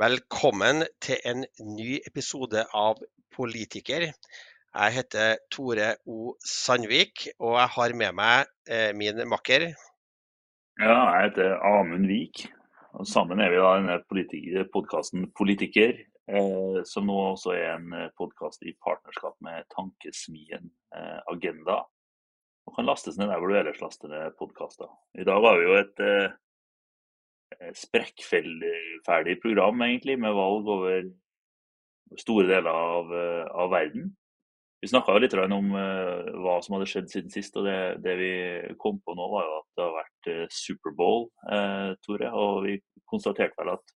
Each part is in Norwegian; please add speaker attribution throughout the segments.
Speaker 1: Velkommen til en ny episode av Politiker. Jeg heter Tore O. Sandvik, og jeg har med meg eh, min makker.
Speaker 2: Ja, jeg heter Amund Vik. Og sammen er vi da denne podkasten Politiker, eh, som nå også er en podkast i partnerskap med Tankesmien eh, Agenda. Og kan lastes ned der hvor du ellers laster ned podkaster. I dag har vi jo et eh, Eh, sprekkferdig program, egentlig, med valg over store deler av, eh, av verden. Vi snakka litt om uh, hva som hadde skjedd siden sist, og det, det, vi kom på nå, var jo at det har vært Superbowl, eh, Tore. Og vi konstaterte vel at,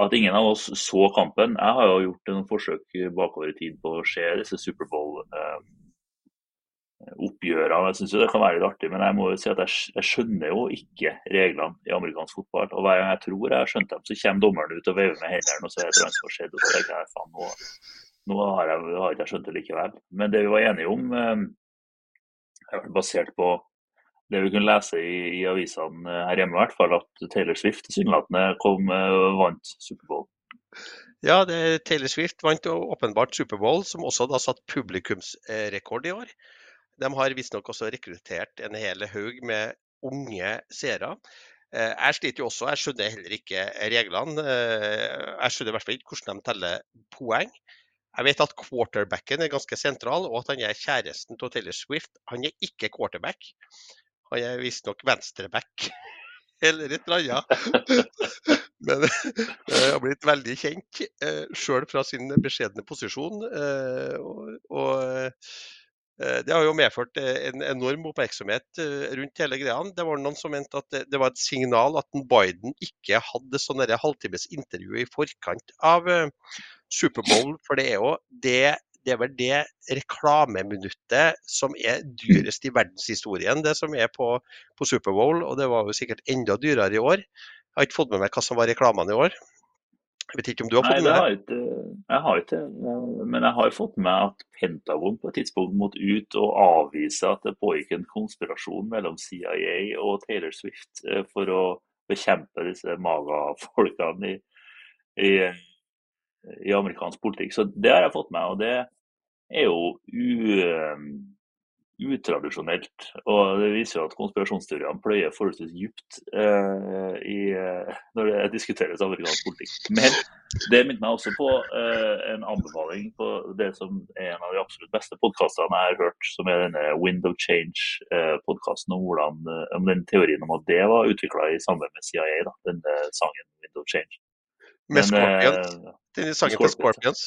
Speaker 2: at, ingen av oss så kampen. Jeg har jo gjort noen forsøk bakover i tid på å se disse Superbowl-kampene oppgjørene. Jeg syns det kan være litt artig, men jeg må jo si at jeg, skjønner jo ikke reglene i amerikansk fotball. Og hver gang jeg tror jeg har skjønt dem, så kommer dommeren ut og veiver med hendene og så er det noe som har skjedd. Og så tenker jeg faen, nå, nå har jeg, ikke skjønt det likevel. Men det vi var enige om, eh, basert på det vi kunne lese i, i avisene her hjemme, i hvert fall, at Taylor Swift tilsynelatende kom uh, vant Superbowl.
Speaker 1: Ja, det, Taylor Swift vant åpenbart Superbowl, som også da satt publikumsrekord i år. De har visstnok også rekruttert en hel haug med unge seere. Eh, jeg sliter jo også, jeg skjønner heller ikke reglene. Eh, jeg skjønner i hvert fall ikke hvordan de teller poeng. Jeg vet at quarterbacken er ganske sentral, og at han er kjæresten til Taylor Swift. Han er ikke quarterback. Han er visstnok venstreback eller et eller annet. Men han har blitt veldig kjent sjøl fra sin beskjedne posisjon. Og, og Eh, det har jo medført eh, en enorm oppmerksomhet eh, rundt hele greia. Det var noen som mente at det var et signal at Biden ikke hadde sånn halvtimes intervju i forkant av Superbowl. For det er jo det, det er vel det reklameminuttet som er dyrest i verdenshistorien, det som er på, på Superbowl. Og det var jo sikkert enda dyrere i år. Jeg har ikke fått med meg hva som var reklamene i år. Jeg vet ikke om du har fått
Speaker 2: Nei, med deg? Jeg har ikke men jeg har fått med at Pentagon på et tidspunkt måtte ut og avvise at det pågikk en konspirasjon mellom CIA og Taylor Swift eh, for å bekjempe disse maga-folkene i, i, i, amerikansk politikk. Så det har jeg fått med, og det er jo u utradisjonelt. Og det viser jo at konspirasjonsteoriene pløyer forholdsvis dypt uh, i, eh, når det diskuteres amerikansk politikk. Men det minner meg også på uh, en anbefaling på det som er en av de absolutt beste podkastene jeg har hørt, som er denne Wind of Change-podkasten om, hvordan, eh, om den teorien om at det var utvikla i samarbeid med CIA, da, den sangen Wind of Change.
Speaker 1: Med Scorpions? Denne sangen til Scorpions?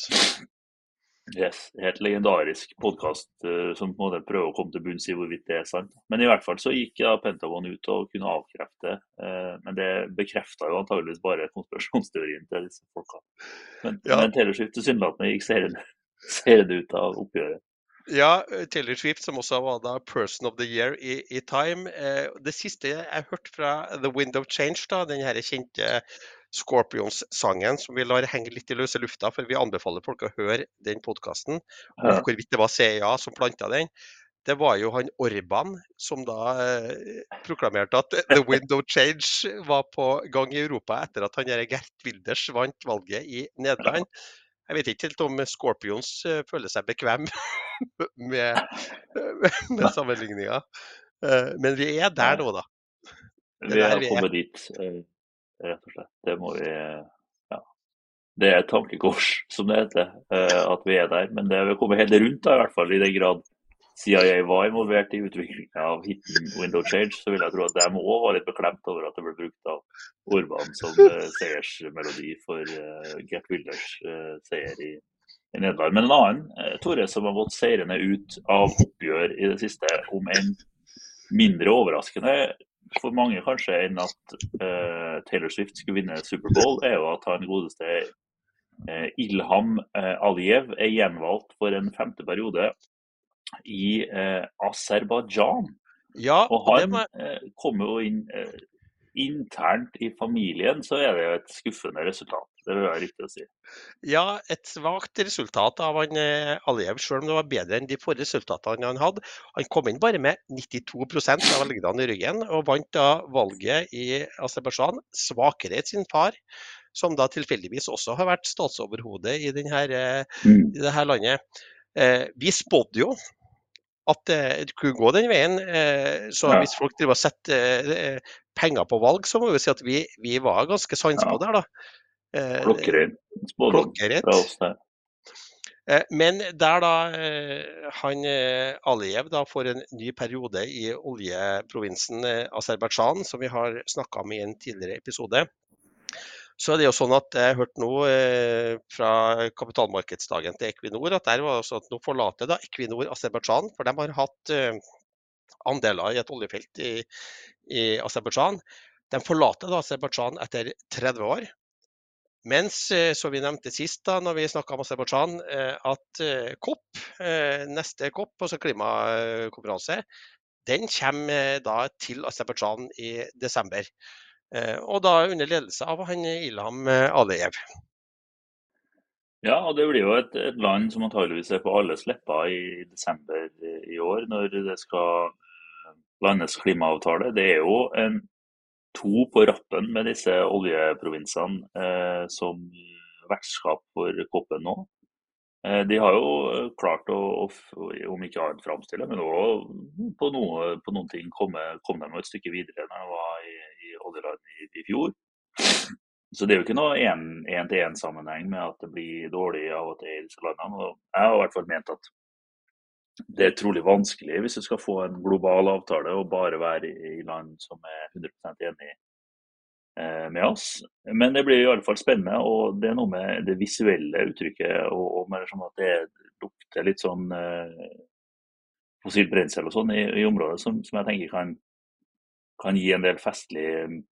Speaker 2: Yes, Helt legendarisk podkast uh, som på en måte prøver å komme til bunns i hvorvidt det er sant. Men i hvert fall så gikk ja, Pentagon ut og kunne avkrefte. Uh, men det bekrefta jo antageligvis bare konspirasjonsteorien til disse folka. Men, ja. men Taylor Swift tilsynelatende gikk seirende ut av oppgjøret.
Speaker 1: Ja, Taylor Swift, som også var da 'Person of the Year' i, i Time. Eh, det siste jeg hørte fra The Wind of Change, da, den her kjente Scorpions-sangen som vi lar henge litt i løse lufta, for vi anbefaler folk å høre den podkasten om ja. hvorvidt det var CIA som planta den. Det var jo han Orban som da eh, proklamerte at the wind of change var på gang i Europa etter at han Gert Wilders vant valget i Nederland. Jeg vet ikke helt om Scorpions eh, føler seg bekvem med, med sammenligninga. Eh, men vi er der nå, da.
Speaker 2: Vi er kommet dit. Eh, rett og slett. Det må vi ja. Det er et tankekors, som det heter, eh, at vi er der. Men det vi kommet helt rundt, da, i hvert fall i den grad CIA var involvert i utviklingen av Hitten Window Change, så vil jeg tro at de òg var litt beklemt over at det ble brukt av Orban som uh, seiersmelodi for uh, Gert Wilders seier i, i, Nederland. Men en annen, Tore, som har gått seirende ut av oppgjør i det siste, om en mindre overraskende for mange kanskje enn at uh, Taylor Swift skulle vinne Superbowl, er jo at han godeste uh, Ilham uh, Aliyev er gjenvalgt for en femte periode i uh, Aserbajdsjan.
Speaker 1: Ja,
Speaker 2: og han må... kommer jo inn internt i familien, så er det jo et skuffende resultat. Det vil være riktig å si.
Speaker 1: Ja, et svakt resultat av han eh, Aliyev, selv om det var bedre enn de forrige resultatene han hadde. Han kom inn bare med 92% av velgerne i ryggen, og vant da valget i Aserbajdsjan svakere enn sin far, som da tilfeldigvis også har vært statsoverhode i, denne,
Speaker 2: Mm.
Speaker 1: i dette landet. Eh, vi spådde jo at det kunne gå den veien. eh, Så
Speaker 2: Ja.
Speaker 1: hvis folk driver og setter eh, penger på valg, så må vi si at vi, vi var ganske sansepå
Speaker 2: Ja.
Speaker 1: der, da. Eh, Klokkerett.
Speaker 2: fra oss der.
Speaker 1: Eh, Men der da eh, han Aliyev da får en ny periode i oljeprovinsen Aserbajdsjan, som vi har snakka om i en tidligere episode, så er det jo sånn at jeg hørte nå eh, fra kapitalmarkedsdagen til Equinor at der var sånn at nå forlater da Equinor Aserbajdsjan, for de har hatt eh, andeler i et oljefelt i, i Aserbajdsjan. De forlater da Aserbajdsjan etter 30 år. Mens, eh, som vi nevnte sist da når vi snakka om Aserbajdsjan, eh, at COP, eh, neste COP, altså klimakonferanse, den kommer da til Aserbajdsjan i desember. Og da under ledelse av han Ilham Alejev.
Speaker 2: Ja, og det blir jo et, et land som antageligvis er på alles lepper i desember i år, når det skal landes klimaavtale. Det er jo en to på rappen med disse oljeprovinsene eh, som vertskap for koppen nå. Eh, de har jo klart å, å om ikke annet framstille, men òg på, noe, på noen ting komme, kom de et stykke videre enn de var i, i oljeland i, i fjor. Så det er jo ikke noe én-til-én-sammenheng med at det blir dårlig av og til i disse landene. Og jeg har i hvert fall ment at det er trolig vanskelig hvis du skal få en global avtale og bare være i land som er 100% enig eh, med oss. Men det blir i alle fall spennende, og det er noe med det visuelle uttrykket og, og mer sånn at det lukter litt sånn eh, fossilt brensel og sånn i, i området, som, som jeg tenker kan kan gi en del festlig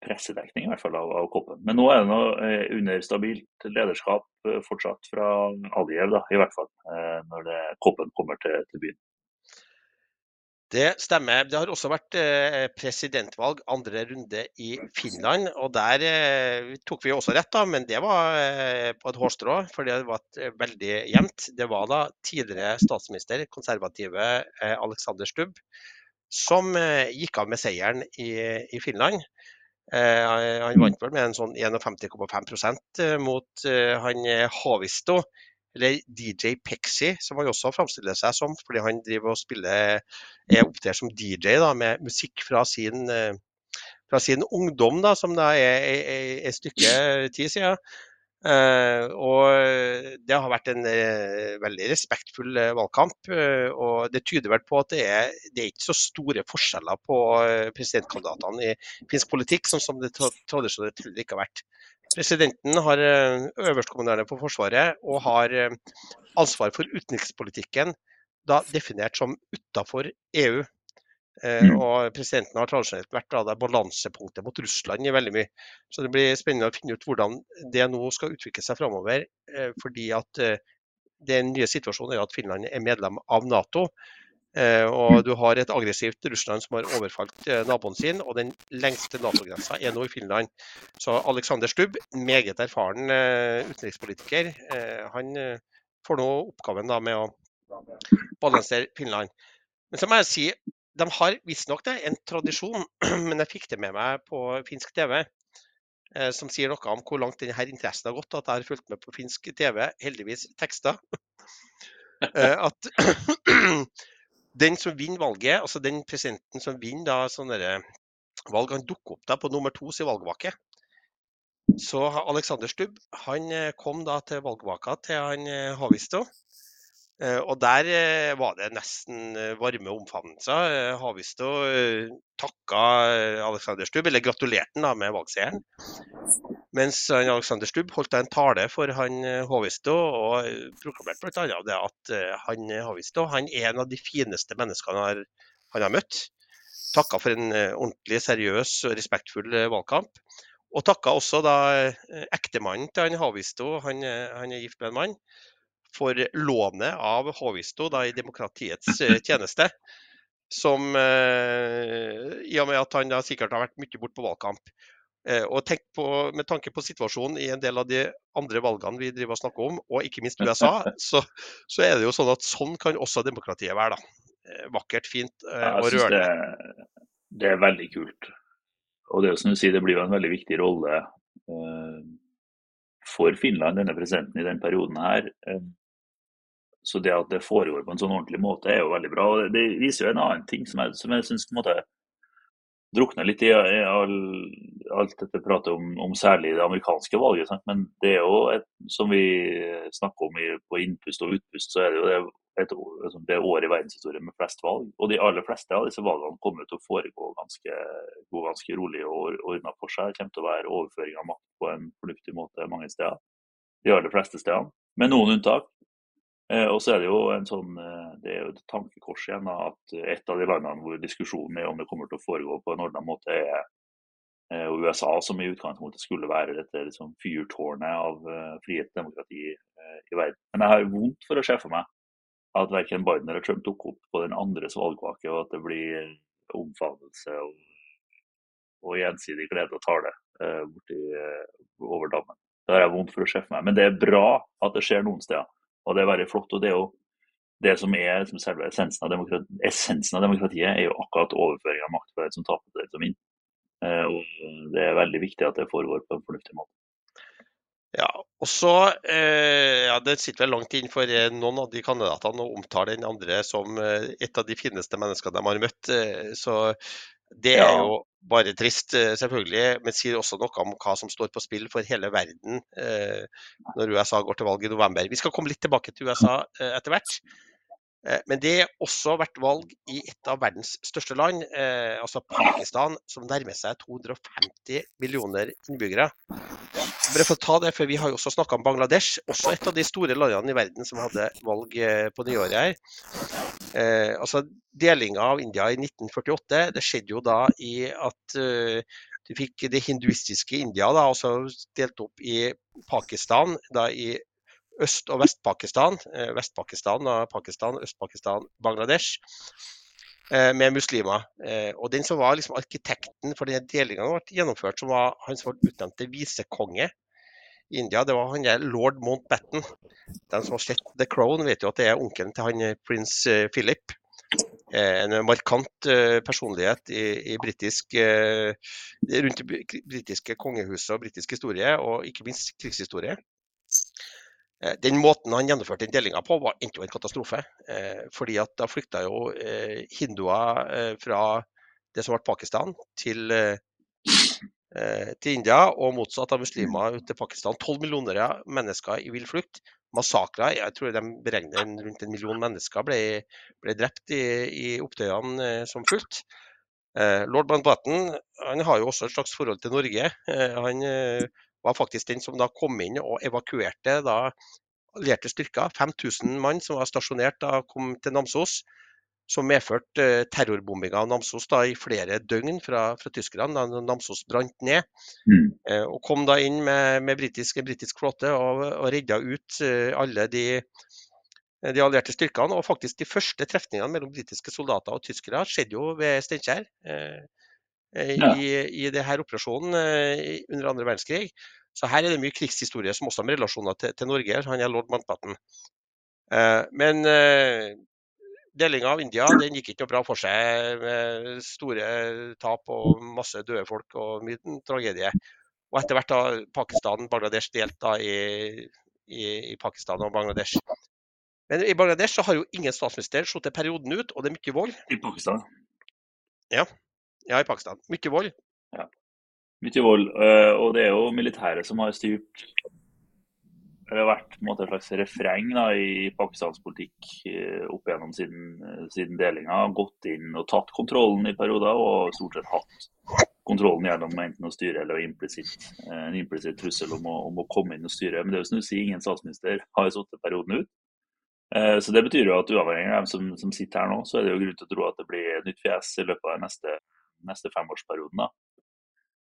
Speaker 2: pressedekning i hvert fall av, av koppen. Men nå er det noe eh, under stabilt lederskap eh, fortsatt fra Aliyev, da, i hvert fall. Eh, når det, koppen kommer til, til byen.
Speaker 1: Det stemmer. Det har også vært eh, presidentvalg andre runde i Finland. og Der eh, tok vi også rett, da, men det var på et hårstrå. For det var et, veldig jevnt. Det var da tidligere statsminister, konservative Alexander Stubb, som eh, gikk av med seieren i, i Finland. Eh, han vant vel med en sånn 51,5 eh, mot han Havisto, eller DJ Pexi, som han også framstiller seg som, fordi han driver og spiller er opptatt som DJ da, med musikk fra sin, fra sin ungdom, da, som da er et stykke tid siden. Eh, og det har vært en eh, veldig respektfull eh, valgkamp. eh, og det tyder vel på at det er, det er ikke så store forskjeller på eh, presidentkandidatene i finsk politikk, sånn som det tra tradisjonelt heller ikke har vært. Presidenten har eh, øverstkommanderende for Forsvaret og har eh, ansvar for utenrikspolitikken da definert som utafor EU. Eh,
Speaker 2: Mm.
Speaker 1: og presidenten har tradisjonelt vært da det balansepunktet mot Russland i veldig mye. Så det blir spennende å finne ut hvordan det nå skal utvikle seg framover. Eh, fordi at eh, den nye situasjonen er at Finland er medlem av Nato. Og
Speaker 2: Mm.
Speaker 1: du har et aggressivt Russland som har overfalt naboen sin, og den lengste Nato-grensa er nå i Finland. Så Alexander Stubb, meget erfaren utenrikspolitiker, han får nå oppgaven da med å balansere Finland. Men så må jeg si, de har visstnok en tradisjon, men jeg fikk det med meg på finsk TV, eh, som sier noe om hvor langt denne interessen har gått. At jeg har fulgt med på finsk TV, heldigvis tekster. Eh, at den som vinner valget, altså den presidenten som vinner da sånne valg, han dukker opp da på nummer to sin valgvake. Så Alexander Stubb han eh, kom da til valgvaka til han Havisto. Eh, Og der eh, var det nesten eh, varme omfavnelser. Havisto takka Alexander Stubb, eller gratulerte han med valgseieren. Mens Alexander Stubb holdt en tale for han Havisto og proklamerte bl.a. det at han Havisto han er en av de fineste menneskene han har, han har møtt. Takka for en ordentlig seriøs og respektfull valgkamp. Og takka også da ektemannen til han Havisto, han, han er gift med en mann, for lånet av Håvisto da, i demokratiets eh, tjeneste. Som eh, I og med at han da sikkert har vært mye borte på valgkamp. Eh, og tenk på, Med tanke på situasjonen i en del av de andre valgene vi driver og snakker om, og ikke minst USA, så, så er det jo sånn at sånn kan også demokratiet være. da. Vakkert, fint og rørende.
Speaker 2: det, det er veldig kult. Og det, er som du sier, det blir jo en veldig viktig rolle eh, for Finland, denne presidenten, i den perioden her. Så det at det foregår på en sånn ordentlig måte, er jo veldig bra. og Det, viser jo en annen ting som jeg, som jeg syns drukner litt i, i all, alt dette pratet om, om særlig det amerikanske valget. Sant? Men det er jo, et, som vi snakker om i, på innpust og utpust, så er det jo det, et, liksom det året i verdenshistorien med flest valg. Og de aller fleste av disse valgene kommer til å foregå ganske, ganske rolig og ordna for seg. Det kommer til å være overføring av makt på en fornuftig måte mange steder. De aller fleste stedene, med noen unntak. Eh, og så er det jo en sånn, eh, det er jo et tankekors igjen da, at et av de landene hvor diskusjonen er om det kommer til å foregå på en ordna måte, er eh, USA, som i utgangspunktet skulle være dette liksom, fyrtårnet av frihet og demokrati i verden. Men jeg har vondt for å se for meg at verken Biden eller Trump tok opp på den andres valgvake, og at det blir omfavnelse og, og gjensidig glede og tale borti, over dammen. Det har jeg vondt for å se for meg. Men det er bra at det skjer noen steder. Og det er veldig flott. og det er jo det som er som selve essensen av, essensen av, demokratiet, er jo akkurat overføring av makt fra den som taper til den som vinner. Eh, og det er veldig viktig at det foregår på en fornuftig måte.
Speaker 1: Ja, og så eh, ja, Det sitter vel langt inn for eh, noen av de kandidatene å omtale den andre som eh, et av de fineste menneskene de har møtt. Så det er jo bare trist, eh, selvfølgelig, men sier også noe om hva som står på spill for hele verden eh, når USA går til valg i november. Vi skal komme litt tilbake til USA eh, etter hvert. Eh, Men det har også vært valg i et av verdens største land, eh, altså Pakistan, som nærmer seg 250 millioner innbyggere. Bare for å ta det, for Vi har jo også snakka om Bangladesh, også et av de store landene i verden som hadde valg eh, på nyåret her. Eh, altså Delinga av India i 1948 det skjedde jo da i at uh, du fikk det hinduistiske India da, også delt opp i Pakistan, da i Øst- og Vest-Pakistan. Eh, Vest-Pakistan, Pakistan, Øst-Pakistan, Bangladesh. eh, Med muslimer. Og den som var liksom arkitekten for denne delinga, ble gjennomført, som var han som ble utnevnt til visekonge India, det var han der lord Mountbatten. Den som har sett The Crown, vet jo at det er onkelen til han eh, prins eh, Philip. Eh, En markant personlighet i, i britisk, rundt det br- britiske kongehuset og britisk historie, og ikke minst krigshistorie. Den måten han gjennomførte den delinga på, var endte jo en katastrofe. Fordi at da flykta jo hinduer fra det som ble Pakistan, til, til India, og motsatt av muslimer ut til Pakistan. 12 millioner mennesker i vill flukt. Massakrer. Jeg tror de beregner rundt en million mennesker ble, ble drept i, i opptøyene eh, som fulgt. Eh, Lord Mountbatten han har jo også et slags forhold til Norge. Eh, han eh, var faktisk den som da kom inn og evakuerte da allierte styrker. 5000 mann som var stasjonert da kom til Namsos. Som medførte eh, terrorbombinga av Namsos da i flere døgn fra, fra tyskerne da Namsos brant ned.
Speaker 2: Mm.
Speaker 1: Eh, og kom da inn med, med britisk, en britisk flåte og, og redda ut eh, alle de, de allierte styrkene. Og faktisk de første trefningene mellom britiske soldater og tyskere skjedde jo ved Steinkjer. Eh,
Speaker 2: Ja.
Speaker 1: i, I det her operasjonen under andre verdenskrig. Så her er det mye krigshistorie som også har med relasjoner til, til Norge. Han er lord Mountbatten. Eh, men eh, delinga av India den gikk ikke noe bra for seg, med store tap og masse døde folk og mye tragedie. Og etter hvert da Pakistan Bangladesh delt da i, i, i Pakistan og Bangladesh. Men i Bangladesh så har jo ingen statsminister sittet perioden ut, og det er mye vold.
Speaker 2: I Pakistan.
Speaker 1: Ja, i Pakistan. Mye vold. Ja.
Speaker 2: Mye vold. eh, Og det er jo militæret som har styrt Det har vært måte et slags refreng da, i Pakistans politikk eh, opp igjennom siden, eh, siden delinga. Gått inn og tatt kontrollen i perioder, og stort sett hatt kontrollen gjennom enten å styre eller implisitt, eh, en implisitt trussel om å, om å komme inn og styre. Men det er jo som du sier, ingen statsminister har sittet perioden ut. Så det betyr jo at uavhengig av hvem som, som sitter her nå, så er det jo grunn til å tro at det blir nytt fjes i løpet av neste, neste femårsperioden. da.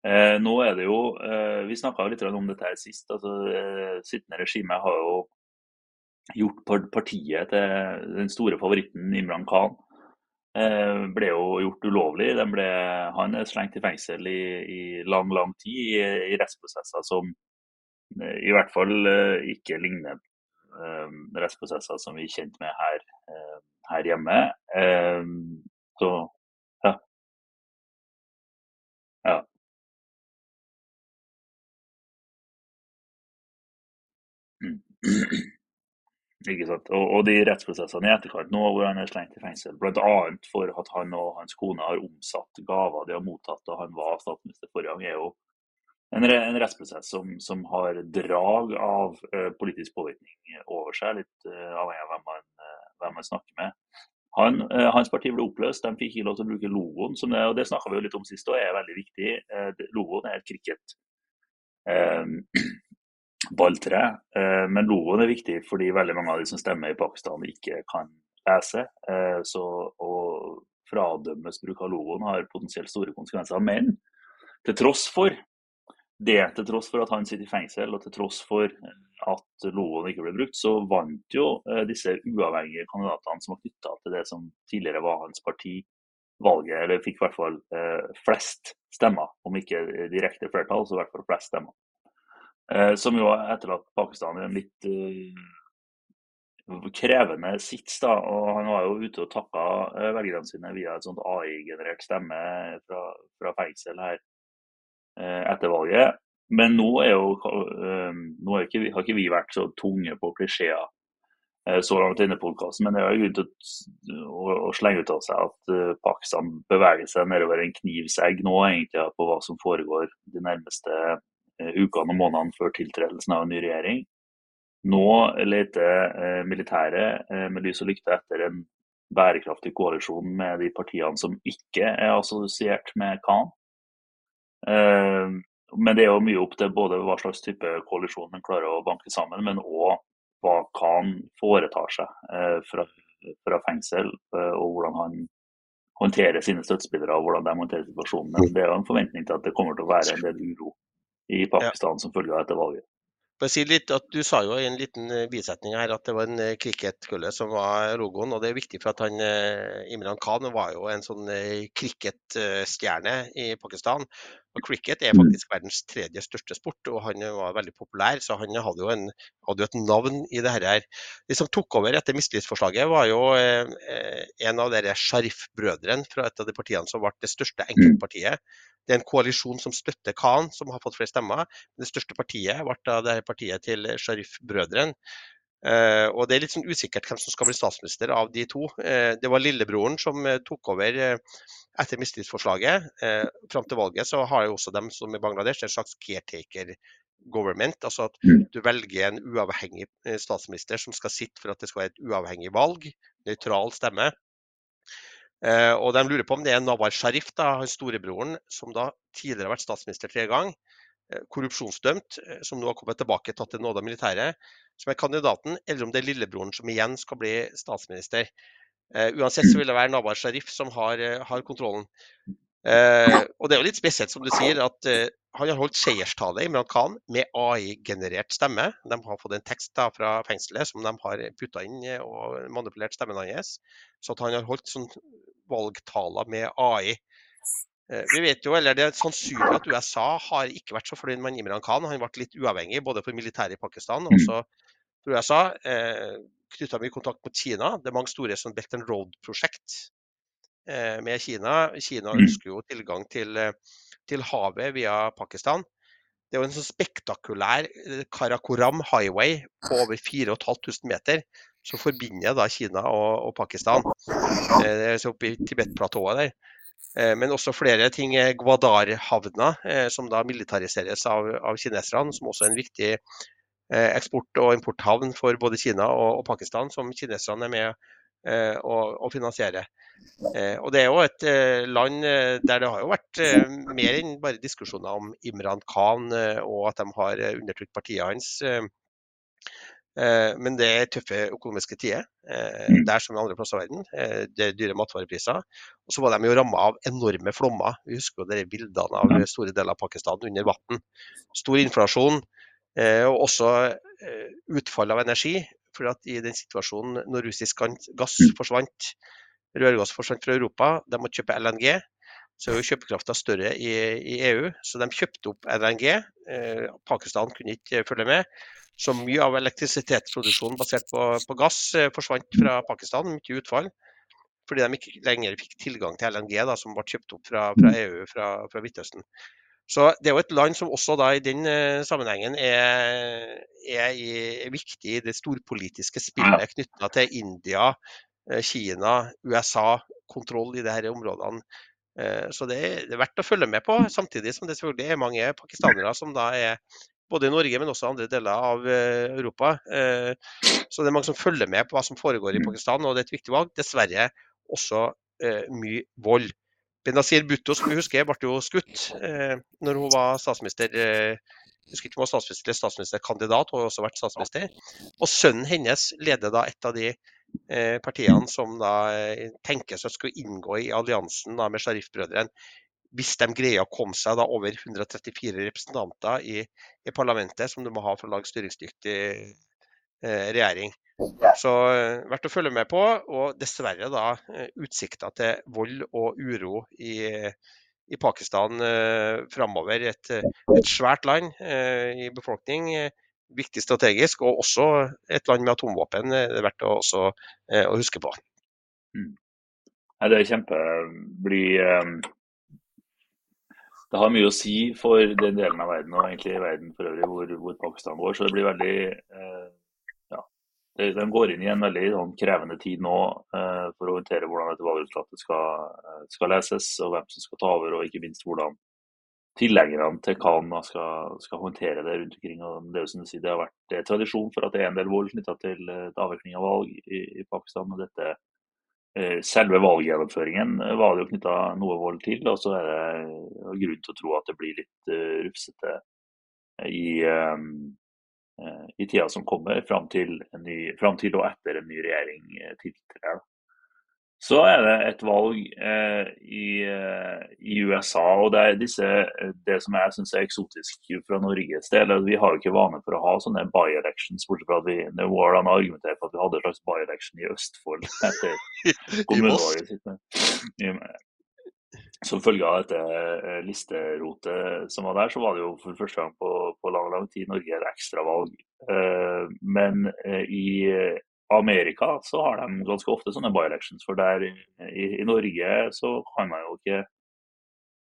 Speaker 2: Eh, nå er det jo, eh, Vi snakka litt om dette her sist. altså eh, Sittende regime har jo gjort partiet til den store favoritten Imran Khan. ble jo gjort ulovlig. Ble, han er slengt i fengsel i, i lang, lang tid i, i rettsprosesser som i hvert fall ikke ligner rettsprosesser som vi er kjent med her, her hjemme. Så Ikke sant? Og, og, de rettsprosessene i etterkant nå hvor han er slengt i fengsel, bl.a. for at han og hans kone har omsatt gaver de har mottatt da han var statsminister forrige gang, er jo en, en rettsprosess som, som, har drag av uh, politisk påvirkning over seg, litt uh, avhengig av hvem man, uh, hvem man snakker med. Han, hans parti ble oppløst, de fikk ikke lov til å bruke logoen, som det, og det snakka vi jo litt om sist og er veldig viktig. logoen er et cricket balltre. Eh, men logoen er viktig fordi veldig mange av de som stemmer i Pakistan, ikke kan lese. Eh, så å fradømmes bruk av logoen har potensielt store konsekvenser. Men til tross for det, til tross for at han sitter i fengsel, og til tross for at logoen ikke ble brukt, så vant jo eh, disse uavhengige kandidatene som var knytta til det som tidligere var hans parti, valget. Eller fikk i hvert fall flest stemmer. Om ikke direkte flertall, så i hvert fall flest stemmer. Eh, som jo har etterlatt Pakistan i en litt uh, krevende sits. da, og Han var jo ute og takka uh, velgerne sine via et sånt AI-generert stemme fra, fra, fengsel her etter valget. Men nå, jo, nå ikke, har ikke vi vært så tunge på klisjeer så langt inne i podkasten, men det er grunn til å, slenge ut av seg at Pakistan beveger seg nedover en knivsegg nå egentlig på hva som foregår de nærmeste Eh, ukene og månedene før tiltredelsen av en ny regjering. Nå leter eh, militæret eh, med lys og lykte etter en bærekraftig koalisjon med de partiene som ikke er assosiert med Khan. Men det er jo mye opp til både hva slags type koalisjon man klarer å banke sammen, men òg hva Khan foretar seg fra, fra fengsel, og hvordan han håndterer sine støttespillere og hvordan de håndterer situasjonen. Men det er jo en forventning til at det kommer til å være en del uro i Pakistan ja. som følge av dette valget.
Speaker 1: Si litt, du sa jo i en liten eh, bisetning her at det var en cricketkølle som var logoen. og Det er viktig for at han, eh, Imran Khan var jo en sånn cricketstjerne i Pakistan. Og Cricket er mm. faktisk verdens tredje største sport, og han var veldig populær. Så han hadde jo, en, hadde jo et navn i det her. De som tok over etter mistillitsforslaget, var jo en av dere Sharif-brødrene fra et av de partiene som ble det største mm. enkeltpartiet det er en koalisjon som støtter Khan, som har fått flere stemmer. Det største partiet ble da det partiet til Sharif-brødrene. Uh, og Det er litt sånn usikkert hvem som skal bli statsminister av de to. Uh, det var lillebroren som uh, tok over etter mistillitsforslaget. Fram til valget så har jo også dem som i Bangladesh en slags caretaker government. Altså at mm. du velger en uavhengig statsminister som skal sitte for at det skal være et uavhengig valg. Nøytral stemme. Eh, og de lurer på om det er Nawar Sharif, da, hans storebroren, som da tidligere har vært statsminister tre ganger, eh, korrupsjonsdømt, eh, som nå har kommet tilbake tatt til nåde av militæret, som er kandidaten, eller om det er lillebroren som igjen skal bli statsminister. uansett så vil det være Nawar Sharif som har, har kontrollen. og det er jo litt spesielt, som du sier, at han har holdt seierstale i Imran Khan med AI-generert stemme. De har fått en tekst da, fra fengselet som de har putta inn og manipulert stemmen hans. Så at han har holdt sånn valgtaler med AI. Eh, vi vet jo, eller Det er sannsynlig at USA har ikke vært så fornøyd med Imran Khan. Han ble litt uavhengig både for militæret i Pakistan og mm. jeg sa. Eh, Knytta mye kontakt mot Kina. Det er mange store sånn Belt and Road-prosjekt eh, med Kina. Kina mm. ønsker jo tilgang til, eh, til havet via Pakistan. Det er jo en sånn spektakulær Karakoram highway på over 4500 meter som forbinder da Kina og, og Pakistan. Eh, er oppe i Tibet-platået der. Eh, men også flere ting. Gwadar-havna, eh, som da militariseres av, av kineserne, som også er en viktig eksport- og importhavn for både Kina og, Pakistan, som kineserne er med å, å finansiere. Og Det er jo et land der det har jo vært mer enn bare diskusjoner om Imran Khan og at de har undertrykt partiet hans Eh, men det er tøffe økonomiske tider, eh, mm. der som i andre plasser i verden. Eh, det er dyre matvarepriser. Og så var de jo ramma av enorme flommer. Vi husker jo de bildene av store deler av Pakistan under vann. Stor inflasjon, og også utfall av energi. For at i den situasjonen når russisk gass mm. forsvant, rørgass forsvant fra Europa. De måtte kjøpe LNG. Så er jo kjøpekrafta større i, i, EU, så de kjøpte opp LNG. Eh, Pakistan kunne ikke følge med. Så mye av elektrisitetsproduksjonen basert på, på gass eh, forsvant fra Pakistan, mye utfall. Fordi de ikke lenger fikk tilgang til LNG, da, som ble kjøpt opp fra, fra EU fra, fra Midtøsten. Så Det er jo et land som også da i den uh, sammenhengen er, er, i, er, viktig i det storpolitiske spillet knytta til India, uh, Kina, USA, kontroll i disse områdene. Uh, så det er, det er, verdt å følge med på, samtidig som det selvfølgelig er mange pakistanere som da er både i Norge, men også andre deler av Europa. Så det er mange som følger med på hva som foregår i Pakistan, og det er et viktig valg. Dessverre også mye vold. Benazir Bhutto, som vi husker, ble jo skutt eh, når hun var statsminister. Eh, husker ikke om hun var statsminister eller statsministerkandidat, hun har også vært statsminister. Og sønnen hennes leder da et av de eh, partiene som da eh, tenkes å skulle inngå i alliansen da, med Sharif-brødrene. Hvis de greier å komme seg da over 134 representanter i, i parlamentet, som de må ha for å lage styringsdyktig regjering. Så eh, verdt å følge med på. Og dessverre da eh, utsikter til vold og uro i, i Pakistan eh, framover. Et, et, svært land eh, i befolkning, eh, viktig strategisk, og også et land med atomvåpen. Det er verdt å, også, eh, å huske på.
Speaker 2: Mm. Nei, det er kjempe blir det har mye å si for den delen av verden og egentlig verden for øvrig hvor, hvor Pakistan går. Så det blir veldig eh, de går inn i en veldig sånn, krevende tid nå eh, for å håndtere hvordan dette valgutslaget skal, eh, skal, leses, og hvem som skal ta over, og ikke minst hvordan tilhengerne til Khan skal, skal, håndtere det rundt omkring. Og det, er sier, det har vært tradisjon for at det er en del vold knytta til eh, avvikling av valg i, i Pakistan. og dette eh, Selve valggjennomføringen var det jo knytta noe vold til, og så er det grunn til å tro at det blir litt uh, rufsete i, i tida som kommer, fram til, ny, fram til, og etter en ny regjering eh, tiltrer. Så er det et valg eh, i, eh, i, USA, og det er disse, det som jeg syns er eksotisk fra Norges del. Vi har jo ikke vane for å ha sånne by-elections, bortsett fra at vi det var for at vi hadde et slags by-election i Østfold etter kommunevalget som følge av dette eh, listerotet som var der, så var det jo for første gang på, på lang lang tid Norge et ekstravalg. Eh, men eh, i Amerika så har de ganske ofte sånne by-elections. For der i, i, Norge så kan man jo ikke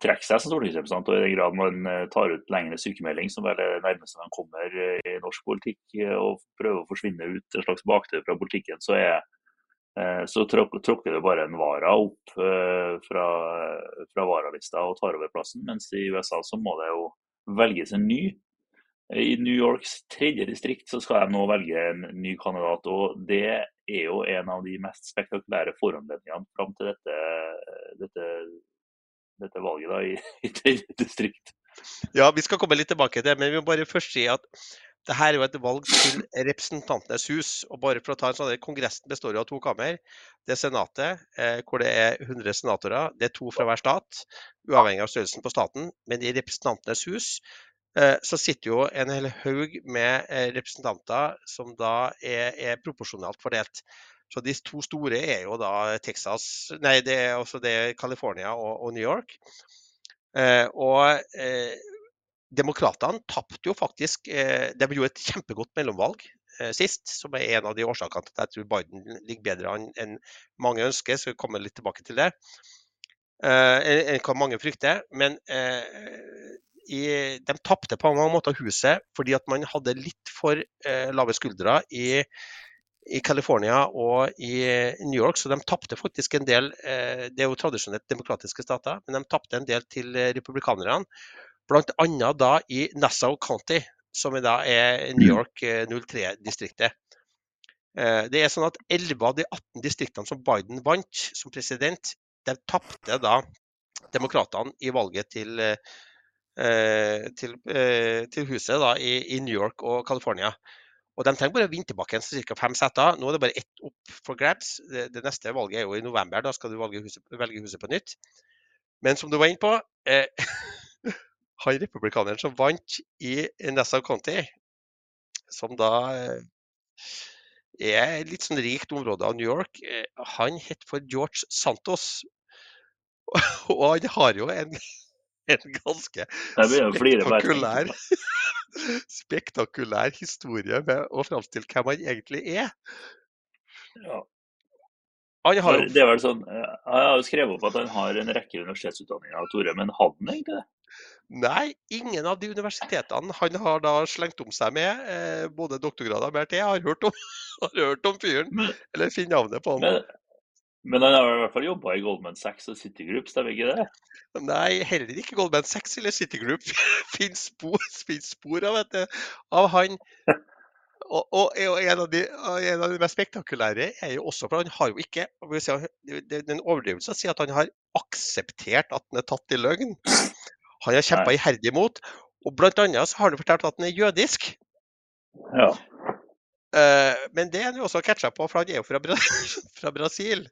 Speaker 2: trekke seg som stortingsrepresentant. Og i den grad man tar ut lengre sykemelding, som er det nærmeste man kommer i norsk politikk, og prøver å forsvinne ut en slags bakdør fra politikken, så er så tråkker det bare en vara opp eh, fra, fra varalista og tar over plassen. Mens i USA så må det jo velges en ny. I New Yorks tredje distrikt så skal de nå velge en ny kandidat. og Det er jo en av de mest spektakulære foranledningene fram til dette, dette, dette valget da, i, i tredje distrikt.
Speaker 1: Ja, vi skal komme litt tilbake til det, men vi må bare først si at dette er jo et valg til Representantenes hus. og bare for å ta en sånn, Kongressen består jo av to kammer. Det er Senatet, eh, hvor det er 100 senatorer. Det er to fra hver stat, uavhengig av størrelsen på staten. Men i Representantenes hus eh, så sitter jo en hel haug med eh, representanter som da er, er, proporsjonalt fordelt. Så de to store er jo da Texas, nei, det er, også det California og, og New York. Eh, og eh, Demokratene tapte jo faktisk eh, De gjorde et kjempegodt mellomvalg eh, sist, som er en av de årsakene til at jeg tror Biden ligger bedre an enn mange ønsker. Skal komme litt tilbake til det. Eh, enn hva mange frykter. Men i, de tapte på mange måter huset fordi at man hadde litt for lave skuldre i i California og i New York, så de tapte faktisk en del Det er jo tradisjonelt demokratiske stater, men de tapte en del til republikanerne. Bl.a. da i Nassau County, som da er New mm. York 03-distriktet. Eh, eh, det er sånn at 11 av de 18 distriktene som Biden vant som president, de tapte da demokratene i valget til, eh, til, til huset da, i, i, New York og California. Og De trenger bare å vinne tilbake ca. fem seter. Nå er det bare ett opp for grabs. Det, det, neste valget er jo i november. Da skal du velge huset, velge huset på nytt. Men som du var inne på eh, han republikaneren som vant i Nassau County, som da er et litt sånn rikt område av New York. Eh, han het for George Santos. Og han har jo en, en ganske spektakulær, spektakulær historie med å framstille hvem han egentlig er.
Speaker 2: Ja. Han har, det er vel sånn, Jeg har skrevet opp at han har en rekke universitetsutdanninger, Tore, men hadde han egentlig det?
Speaker 1: Nei, ingen av de universitetene han har da slengt om seg med, eh, både doktorgrader og mer til, har hørt om, har hørt om fyren. Men, eller finner navnet på han.
Speaker 2: Men, men, han har i hvert fall jobba i Goldman Sachs og City Group, stemmer ikke det?
Speaker 1: Nei, heller ikke Goldman Sachs eller Citigroup finner spor, spor av, av han. Og, og, og en, av de, en, av de, mest spektakulære er jo også for han har jo ikke Det er en overdrivelse å si at han har akseptert at han er tatt i løgn. Han har kjempa iherdig imot. Og annet så har han fortalt at han er jødisk.
Speaker 2: Ja.
Speaker 1: Uh, men det er han jo også catcha på, for han er jo fra, Bra fra Brasil.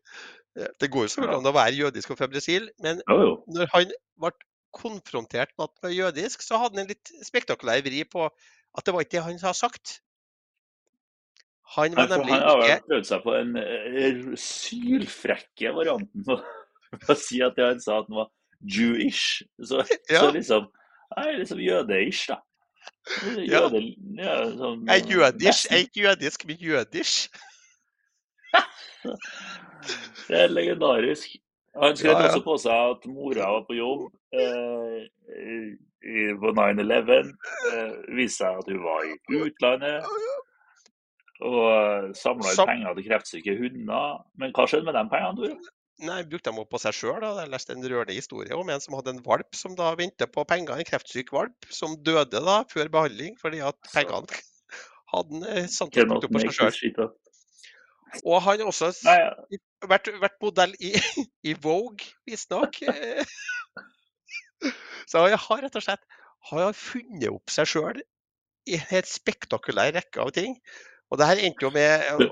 Speaker 1: Eh, det går jo selvfølgelig an å være jødisk og fra Brasil, men
Speaker 2: jo.
Speaker 1: når han ble konfrontert med at han var jødisk, så hadde han en litt spektakulær vri på at det var ikke det han har sagt.
Speaker 2: Han var nemlig ikke Han har prøvd seg på den uh, sylfrekke varianten å si at han sa at han var Jewish. Så, ja. så liksom Nei, liksom jødeish, da.
Speaker 1: Jøde, ja. sånn, jeg er jødisk, jeg er ikke jødisk, men jødisk.
Speaker 2: det er legendarisk. Han skrev ja, ja. også på seg at mora var på jobb eh, på 9-11. Eh, viste seg at hun var i utlandet. Og samla inn penger til kreftsyke hunder. Men hva skjedde med de pengene, Tore?
Speaker 1: Nei, brukte dem opp på seg sjøl. Jeg leste en rørende historie om en som hadde en valp som da ventet på penger, en kreftsyk valp, som døde da før behandling fordi at pengene hadde han eh, brukt opp på seg sjøl. Og han har også Nei, ja. vært, vært, modell i, i Vogue, visstnok. Så han har rett og slett har funnet opp seg sjøl i en helt spektakulær rekke av ting. Og det her endte jo med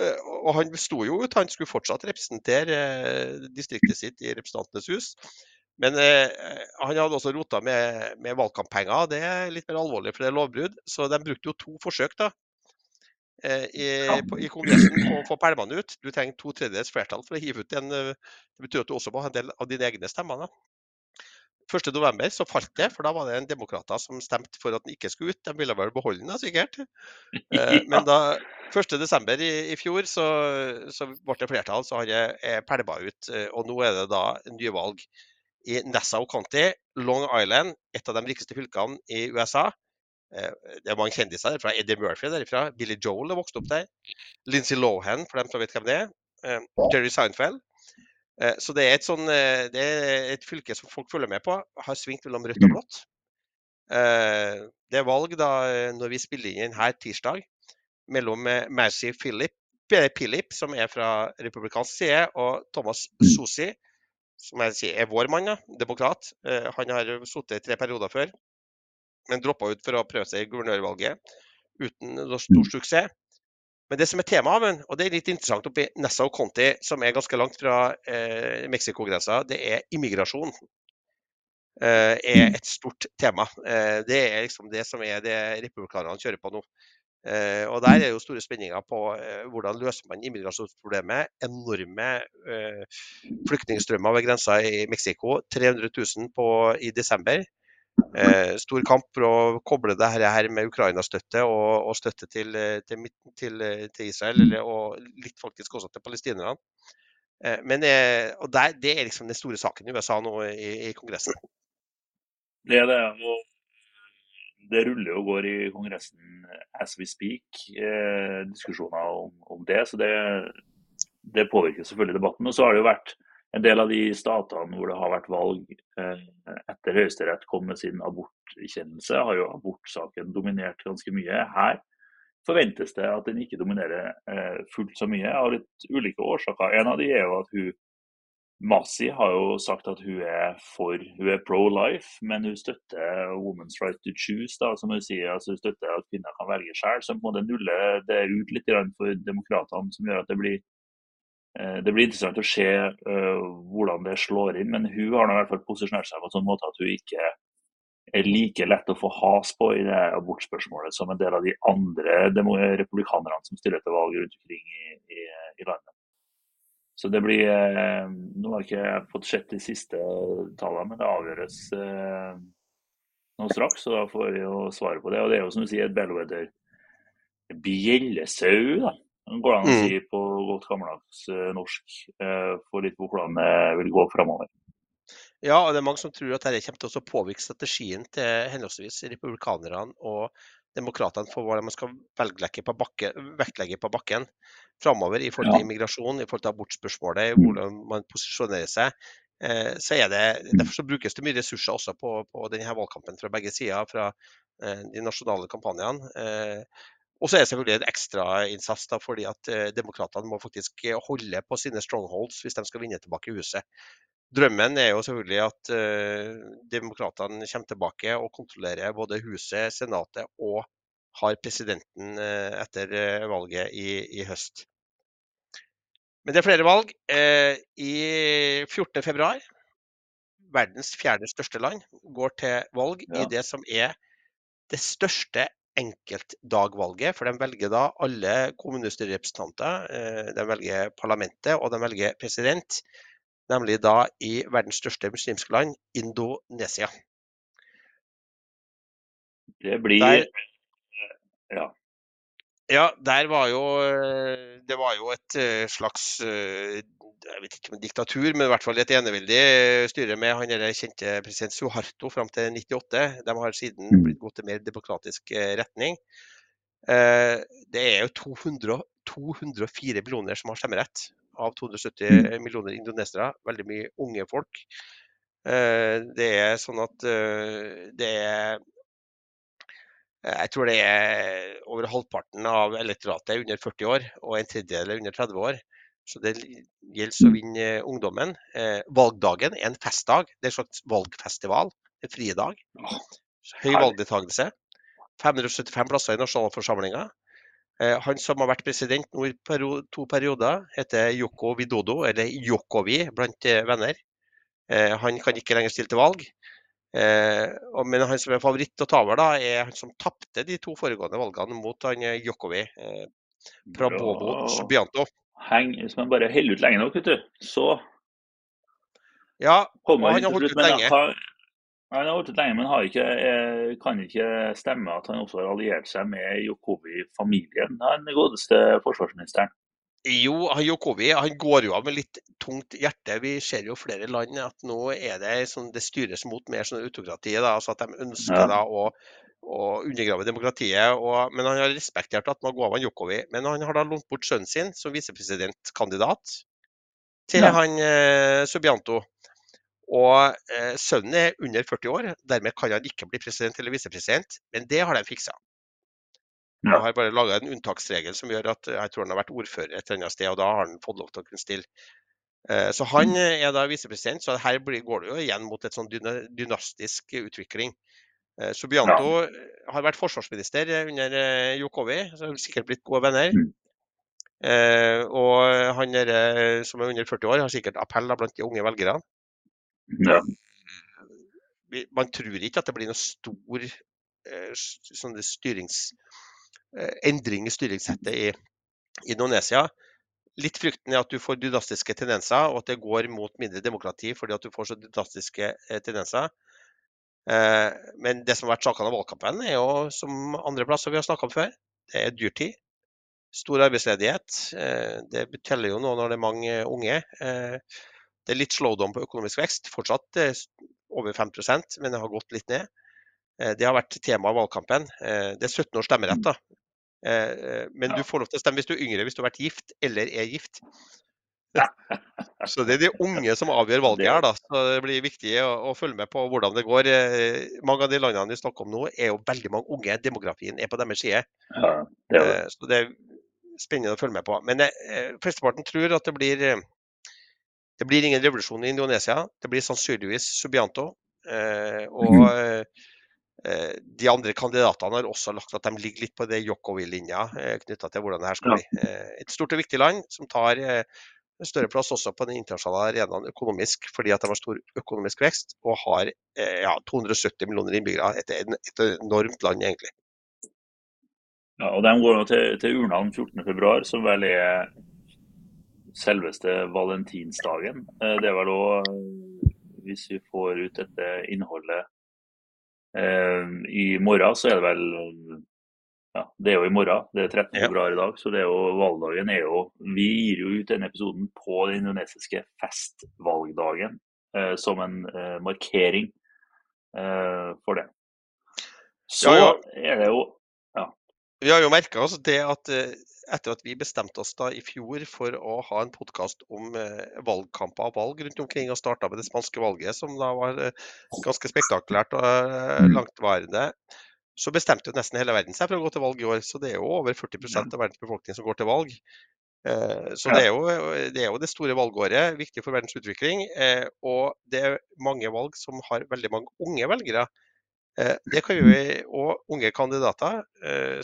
Speaker 1: og, og han sto jo ut, han skulle fortsatt representere eh, distriktet sitt i Representantenes hus. Men eh, han hadde også rota med, med valgkamppenger, det er litt mer alvorlig, for det er lovbrudd. Så de brukte jo to forsøk da, eh, i, på, i Kongressen på å få pælmene ut. Du trenger to tredjedels flertall for å hive ut en eh, Det betyr at du også må ha en del av dine egne stemmer. da. 1.11. så falt det, for da var det en demokrater som stemte for at den ikke skulle ut. De ville vel beholde den, sikkert. Eh, men da 1.12. I, i fjor så, så ble det flertall, så har jeg pælma ut. Eh, og nå er det da nyvalg i Nassau County, Long Island, et av de rikeste fylkene i USA. Eh, det er mange kjendiser derfra. Eddie Murphy derfra. Billy Joel er vokst opp der. Lindsay Lohan, for dem som vet hvem det er. Jerry Seinfeld. Eh, så det er, et sånn, eh, det er et fylke som folk følger med på. Har svingt mellom rødt og mm. blått. Eh, det er valg da, når vi spiller inn her tirsdag, mellom Mercy Philip, Philip, som er fra republikansk side, og Thomas mm. Sosi, som jeg sier er vår mann, demokrat. Han har sittet tre perioder før, men droppa ut for å prøve seg i guvernørvalget uten noe stor suksess. Men det som er temaet, og det er litt interessant oppi Nessa og Conti, som er ganske langt fra eh, Mexico-grensa, det er immigrasjon. Eh, er et stort tema. Eh, det er liksom det som er det republikanerne kjører på nå. Eh, og Der er jo store spenninger på eh, hvordan løser man immigrasjonsproblemet. Enorme eh, flyktningstrømmer ved grensa i Mexico. 300 000 på, i desember eh, stor kamp for å koble det her med Ukraina-støtte og, og, støtte til, eh, til, til, til Israel, eller, og litt faktisk også til palestinerne. Eh, men, eh, og der, Det er liksom den store saken i USA nå i, i Kongressen.
Speaker 2: Det er det. og det ruller og går i Kongressen as we speak, eh, diskusjoner om, om, det. Så det, det, påvirker selvfølgelig debatten. Og så har det jo vært en del av de statene hvor det har vært valg eh, etter Høyesterett kom med sin abortkjennelse, har jo abortsaken dominert ganske mye. Her forventes det at den ikke dominerer eh, fullt så mye, av litt ulike årsaker. En av de er jo at hun Masi har jo sagt at hun er for, hun er pro-life, men hun støtter women's right to choose. da, som Hun sier, altså hun støtter at kvinner kan velge selv, som på en måte nuller det ut litt for demokratene, som gjør at det blir det blir interessant å se uh, hvordan det slår inn, men hun har i hvert fall posisjonert seg på en sånn måte at hun ikke er like lett å få has på i det abortspørsmålet som en del av de andre republikanerne som stiller til valg rundt omkring i, i, i landet. Så det blir eh, Nå har jeg ikke fått sett de siste tallene, men det avgjøres eh, nå straks. Så da får vi jo svaret på det. Og det er jo som du sier et bellwether da. Det an å mm. si på godt gammeldags eh, norsk. Eh, for litt på hvordan det vil gå framover.
Speaker 1: Ja, og det er mange som tror at dette kommer til å påvirke strategien til henholdsvis republikanerne og demokratene for hva man skal på bakken, vektlegge på bakken framover i forhold til immigrasjon, i forhold til abortspørsmålet, mm. hvordan man posisjonerer seg. Eh, så er det, mm. Derfor så brukes det mye ressurser også på, på denne valgkampen fra begge sider, fra eh, de nasjonale kampanjene. Eh, og så er det selvfølgelig en ekstrainnsats fordi at demokratene må faktisk holde på sine strongholds hvis de skal vinne tilbake huset. Drømmen er jo selvfølgelig at uh, demokratene kommer tilbake og kontrollerer både Huset, Senatet og har presidenten uh, etter uh, valget i, i, høst. Men det er flere valg. I 14.2, verdens fjerde største land, går til valg ja. i det som er det største enkeltdagvalget. For de velger da alle kommunestyrerepresentanter, de velger parlamentet og de velger president nemlig da i verdens største muslimske land, Indonesia.
Speaker 2: Det blir der, Ja.
Speaker 1: Ja, der var jo Det var jo et eh, slags eh, jeg vet ikke om diktatur, men i hvert fall et eneveldig styre med han kjente president Suharto fram til 98. De har siden mm. blitt gått i mer demokratisk eh, retning. Det er jo 200, 204 millioner som har stemmerett av 270 mm. millioner indonesere. Veldig mye unge folk. Eh, det er sånn at eh, det er Jeg tror det er over halvparten av elektoratet er under 40 år, og en tredjedel er under 30 år. Så det gjelder å mm. vinne ungdommen. Eh, valgdagen er en festdag. Det er en slags valgfestival. En fridag. Høy valgdeltakelse. 575 plasser i nasjonalforsamlinga. Eh, han som har vært president nå i to perioder, heter Yoko Widodo, eller Yokovi blant eh, venner. Eh, han kan ikke lenger stille til valg. Men han som er favoritt å ta over, da, er han som tapte de to foregående valgene mot han Yokovi. Prabowo Subianto.
Speaker 2: Heng, hvis man bare holder ut lenge nok, vet du, så
Speaker 1: ja, og han har holdt ut lenge.
Speaker 2: Han har vært lenge, men ikke, eh, kan ikke stemme at han også har alliert seg med Jokowi-familien, den godeste forsvarsministeren?
Speaker 1: Jo, han Jokowi han går jo av med litt tungt hjerte. Vi ser jo flere land at nå er det sånn, det styres mot mer sånn autokrati. Da, altså At de ønsker ja. da å, å, undergrave demokratiet. Og, men han har respektert at man går Jokowi. Men han har da lånt bort sønnen sin som visepresidentkandidat til ja. han eh, Subianto. Og eh, sønnen er under 40 år, dermed kan han ikke bli president eller visepresident. Men det har de fiksa. De har bare laga en unntaksregel som gjør at jeg tror han har vært ordfører et eller annet sted, og da har han fått lov til å kunne stille. Eh, så han mm. er da visepresident, så her går det jo igjen mot et sånn dynastisk utvikling. Eh, Subianto ja. har vært forsvarsminister under eh, Jokowi, så har sikkert blitt gode venner. Mm. Eh, og han er, som er under 40 år, har sikkert appell blant de unge velgerne. Ja. Man tror ikke at det blir noen stor eh, sånn styrings, eh, endring i styringssettet i Indonesia. Litt frykten er at du får dynastiske tendenser, og at det går mot mindre demokrati fordi at du får så dynastiske eh, tendenser. Men det som har vært sakene av valgkampen, er jo som andre plasser vi har snakka om før. Det er dyrtid. Stor arbeidsledighet. Det teller jo nå når det er mange unge. Det er litt slowdown på økonomisk vekst. Fortsatt eh, over 5% men det har gått litt ned. Eh, det har vært tema av valgkampen. Eh, det er 17 års stemmerett. da. Men du får lov til å stemme hvis du er yngre, hvis du har vært gift eller er gift. Så det er de unge som avgjør valget her. da. Så Det blir viktig å, å, følge med på hvordan det går. Mange av de landene vi snakker om nå, er jo veldig mange unge. Demografien er på deres side. Ja, det det. Så det er spennende å følge med på. Men flesteparten tror at det blir det blir ingen revolusjon i Indonesia. Det blir sannsynligvis Subianto. Eh, og mhm. eh, de andre kandidatene har også lagt at de ligger litt på det Jokowi-linja eh, knytta til hvordan det her skal bli. Eh, et stort og viktig land som tar eh, større plass også på den internasjonale arenaen økonomisk, fordi at det var stor økonomisk vekst og har eh, ja, 270 millioner innbyggere. Et, et enormt land, egentlig.
Speaker 2: Ja, og De går nå til, til urna den 14.2, som vel er selveste valentinsdagen. Eh, det er vel òg, hvis vi får ut dette innholdet eh, i morgen, så er det vel ja, Det er jo i morgen, det er 13. Ja. februar i dag, så det er jo valgdagen er jo Vi gir jo ut denne episoden på den indonesiske festvalgdagen eh, som en eh, markering eh, for det. Så ja, ja. er det jo Ja.
Speaker 1: Vi har jo merka oss det at eh, etter at vi bestemte oss da i fjor for å ha en podkast om eh, valgkamper og valg rundt omkring, og starta med det spanske valget, som da var eh, ganske spektakulært og mm. langtvarende, så bestemte jo nesten hele verden seg for å gå til valg i år. Så det er jo over 40% av verdens befolkning som går til valg. Eh, så det er, jo, det er, jo, det store valgåret, viktig for verdens utvikling. Eh, og det er mange valg som har veldig mange unge velgere. Eh, det kan jo òg unge kandidater,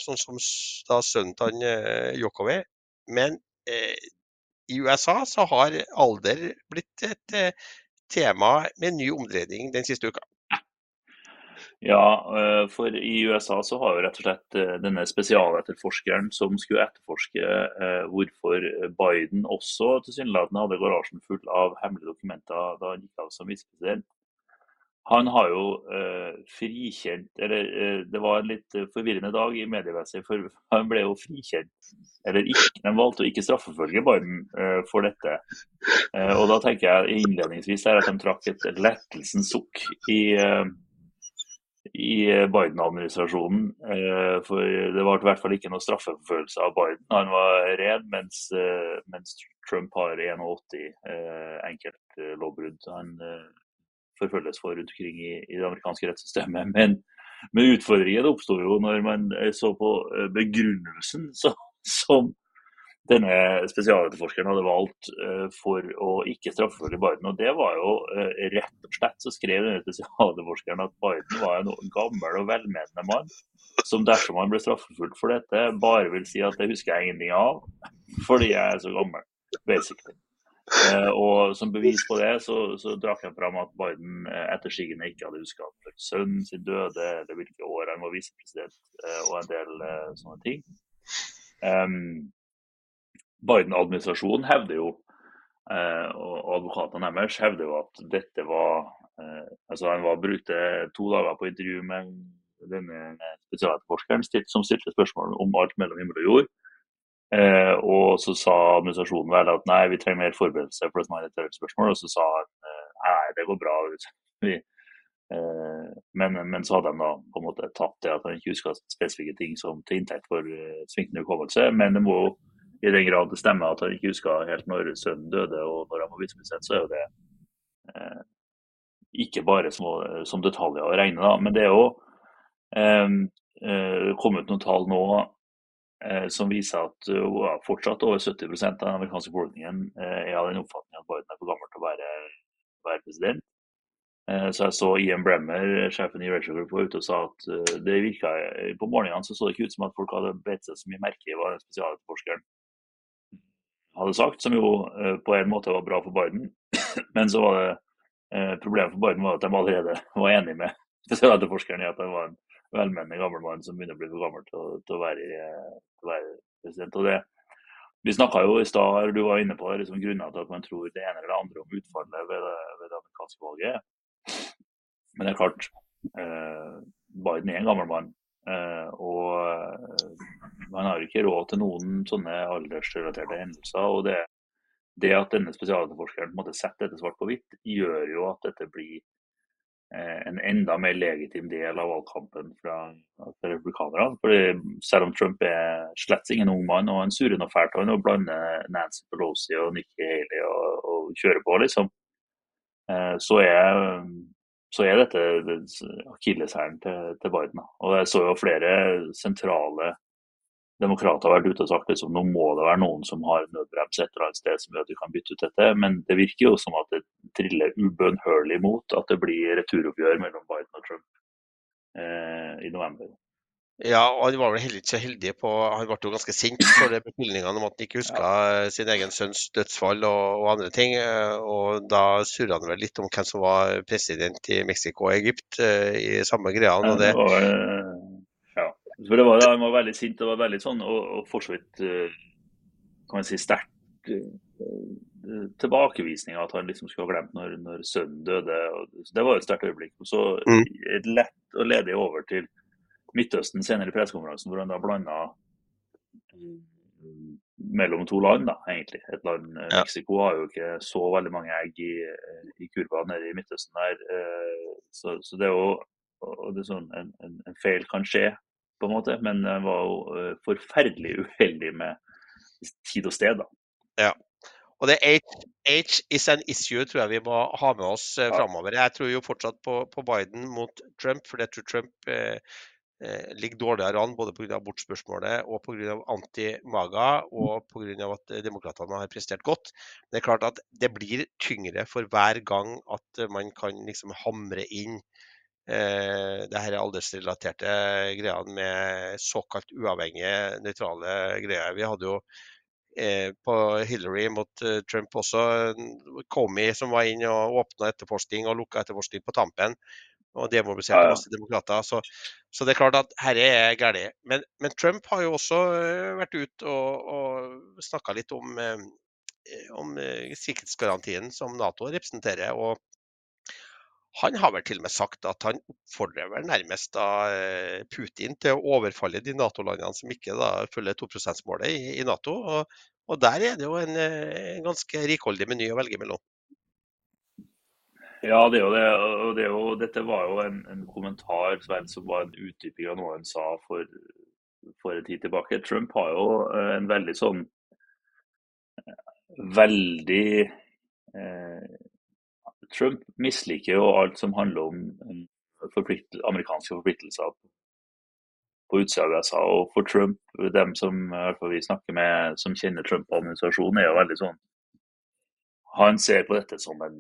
Speaker 1: sånn som da sønnen til Jokowi. Men i USA så har alder blitt et tema med ny omdreining den siste uka.
Speaker 2: Ja, eh, for i USA så har jo rett og slett eh, denne spesialetterforskeren som skulle etterforske eh, hvorfor Biden også tilsynelatende hadde garasjen full av hemmelige dokumenter da han gikk av som visepresident. Han har jo frikjent Eller det var en litt forvirrende dag i medievesenet, for han ble jo frikjent. Eller ikke, de valgte å ikke straffefølge Biden for dette. og da tenker jeg innledningsvis her at de trakk et lettelsens sukk i i Biden-administrasjonen. Eh, for det var i hvert fall ikke noe straffeforfølgelse av Biden. Han var redd, mens, eh, mens Trump har 81 eh, enkeltlovbrudd han forfølges for rundt omkring i, i, det amerikanske rettssystemet. Men, men utfordringen oppsto jo når man så på begrunnelsen så, som denne spesialetterforskeren hadde valgt uh, for å ikke straffeforfølge Biden. Og det var jo uh, rett og slett så skrev denne spesialetterforskeren at Biden var en gammel og velmenende mann som dersom han ble straffeforfulgt for dette, bare vil si at det husker jeg ingenting av, fordi jeg er så gammel, basically. Uh, og som bevis på det, så, så drakk han fram at Biden etter sigende ikke hadde huska sønnen sin døde, eller hvilke år han var visepresident, og en del sånne ting. Um, Biden-administrasjonen hevder jo, eh, og advokatene deres hevder jo at dette var eh, altså Han var, brukte to dager på intervju med denne spesialetterforskeren som stilte spørsmål om alt mellom himmel og jord. Eh, og så sa administrasjonen vel at nei, vi trenger mer forberedelse for det som er et spørsmål. Og så sa han nei, det går bra. Vi, eh, men, men, så hadde de da på en måte tatt det at han ikke huska spesifikke ting som til inntekt for eh, sviktende hukommelse. Men det må jo i den grad det stemmer at han ikke husker helt når sønnen døde og når han var visepresident, så er jo det eh, ikke bare som, som detaljer å regne. Da. Men det er jo eh, eh, kommet noen tall nå eh, som viser at uh, fortsatt over 70 av den amerikanske befolkningen eh, er av den oppfatning at Biden er for gammel til å være, være president. Eh, så jeg så Ian Bremmer, sjefen i Rachel Group, var ute og sa at det virka På morgenene så, så det ikke ut som at folk hadde bedt seg så mye merke i hva spesialetterforskeren hadde sagt, som jo eh, på en måte var bra for Biden. Men så var det eh, problemet for Biden var at de allerede var enig med spesialetterforskeren i at han var en velmenende gammel mann som begynner å bli for gammel til, til, å, være, til å, være, president. Og det, vi snakka jo i stad, du var inne på det, liksom, grunner til at man tror det ene eller det andre om utfallet ved det, ved det amerikanske valget. Men det er klart, eh, Biden er en gammel mann. Eh, og man har ikke råd til noen sånne aldersrelaterte hendelser. og det, det at denne spesialetterforskeren setter dette svart på hvitt, gjør jo at dette blir eh, en enda mer legitim del av valgkampen fra, fra republikanerne. Fordi selv om Trump er slett ingen ung mann, og han surrer noe fælt han og blander Nancy Pelosi og Nikki Haley og, og kjører på, liksom, eh, så er så er dette akilleshælen til, til Biden. Og jeg så jo flere sentrale demokrater har vært ute og sagt liksom, nå må det være noen som har nødbrems et eller annet sted som gjør at vi kan bytte ut dette. Men det virker jo som at det triller ubønnhørlig mot at det blir returoppgjør mellom Biden og Trump eh, i november.
Speaker 1: Ja, og han var vel heller ikke så heldig på Han ble jo ganske sint for beskyldningene om at han ikke huska ja. sin egen sønns dødsfall og, og, andre ting. Og da surra han vel litt om hvem som var president i Mexico og Egypt i samme greia.
Speaker 2: Ja, det var, ja. For det var, han var veldig sint og var veldig sånn, og, og for så vidt kan man si sterkt tilbakevisning av at han liksom skulle ha glemt når, når sønnen døde. det var jo et sterkt øyeblikk. Og så mm. lett og ledig over til Midtøsten senere i pressekonferansen, hvor han da blanda mellom to land, da, egentlig. Et land, eh, ja. Mexico har jo ikke så veldig mange egg i, i kurva nede i Midtøsten der. Eh, så, så det er jo det er sånn, en, en, en, feil kan skje, på en måte. Men han var jo eh, forferdelig uheldig med tid og sted, da.
Speaker 1: Ja. Og det age, age is an issue, tror jeg vi må ha med oss ja. framover. Jeg tror jo fortsatt på, på, Biden mot Trump, for det tror Trump eh, Eh, ligger dårligere an både pga. abortspørsmålet og pga. anti-maga og pga. at demokratene har prestert godt. Det er klart at det blir tyngre for hver gang at man kan liksom hamre inn eh, det her aldersrelaterte greiene med såkalt uavhengige, nøytrale greier. Vi hadde jo eh, på Hillary mot eh, Trump også Comey som var inn og åpna etterforskning og lukka etterforskning på tampen og demobiliserte ja, ja. masse demokrater. Så, så, det er klart at herre er galt. Men, men, Trump har jo også eh, vært ute og, og snakka litt om, eh, om eh, sikkerhetsgarantien som Nato representerer. og han har vel til og med sagt at han oppfordrer vel nærmest da Putin til å overfalle de Nato-landene som ikke da følger 2 %-målet i, i, Nato. Og, og, der er det jo en, en ganske rikholdig meny å velge mellom.
Speaker 2: Ja, det er jo det. Og det jo, dette var jo en, en kommentar Sven, som var en utdyping av noe han sa for, for en tid tilbake. Trump har jo eh, en veldig sånn Veldig eh, Trump misliker jo alt som handler om forplikt, amerikanske forpliktelser på utsida av USA. Og for Trump, dem som vi snakker med som kjenner Trump-administrasjonen, er jo veldig sånn Han ser på dette som en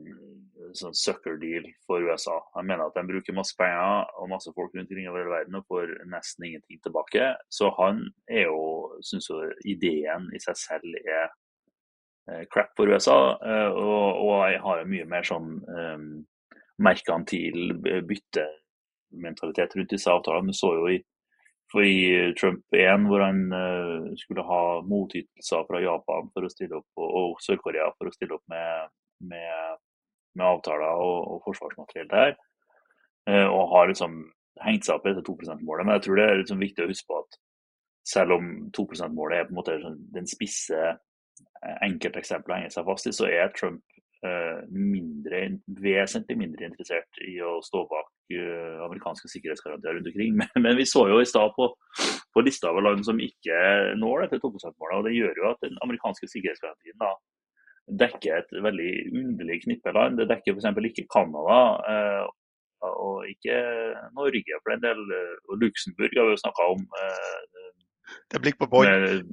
Speaker 2: sånn sucker deal for USA. Han mener at de bruker masse penger og masse folk rundt omkring over hele verden og får nesten ingenting tilbake. Så han er jo, syns jo ideen i seg selv er eh, crap for USA. Eh, og, og, jeg har mye mer sånn um, merkantil byttementalitet rundt disse avtalene. Vi så jo i for i Trump 1, hvor han uh, skulle ha motytelser fra Japan for å stille opp, og, Sør-Korea for å stille opp med, med med avtaler og, og forsvarsmateriell der. Eh, og har liksom hengt seg opp i dette 2 %-målet. Men jeg tror det er liksom viktig å huske på at selv om 2 %-målet er på en måte sånn den spisse eh, enkelteksempelet å henge seg fast i, så er Trump eh, mindre, vesentlig mindre interessert i å stå bak amerikanske sikkerhetsgarantier rundt omkring. Men, men, vi så jo i stad på, på lista over land som ikke når dette 2 %-målet. og Det gjør jo at den amerikanske sikkerhetsgarantien da dekker et veldig underlig knippe land. Det dekker f.eks. ikke Canada. Eh, og ikke Norge for en del. Og Luxembourg har vi jo snakka om. Eh,
Speaker 1: det blikk på bånn.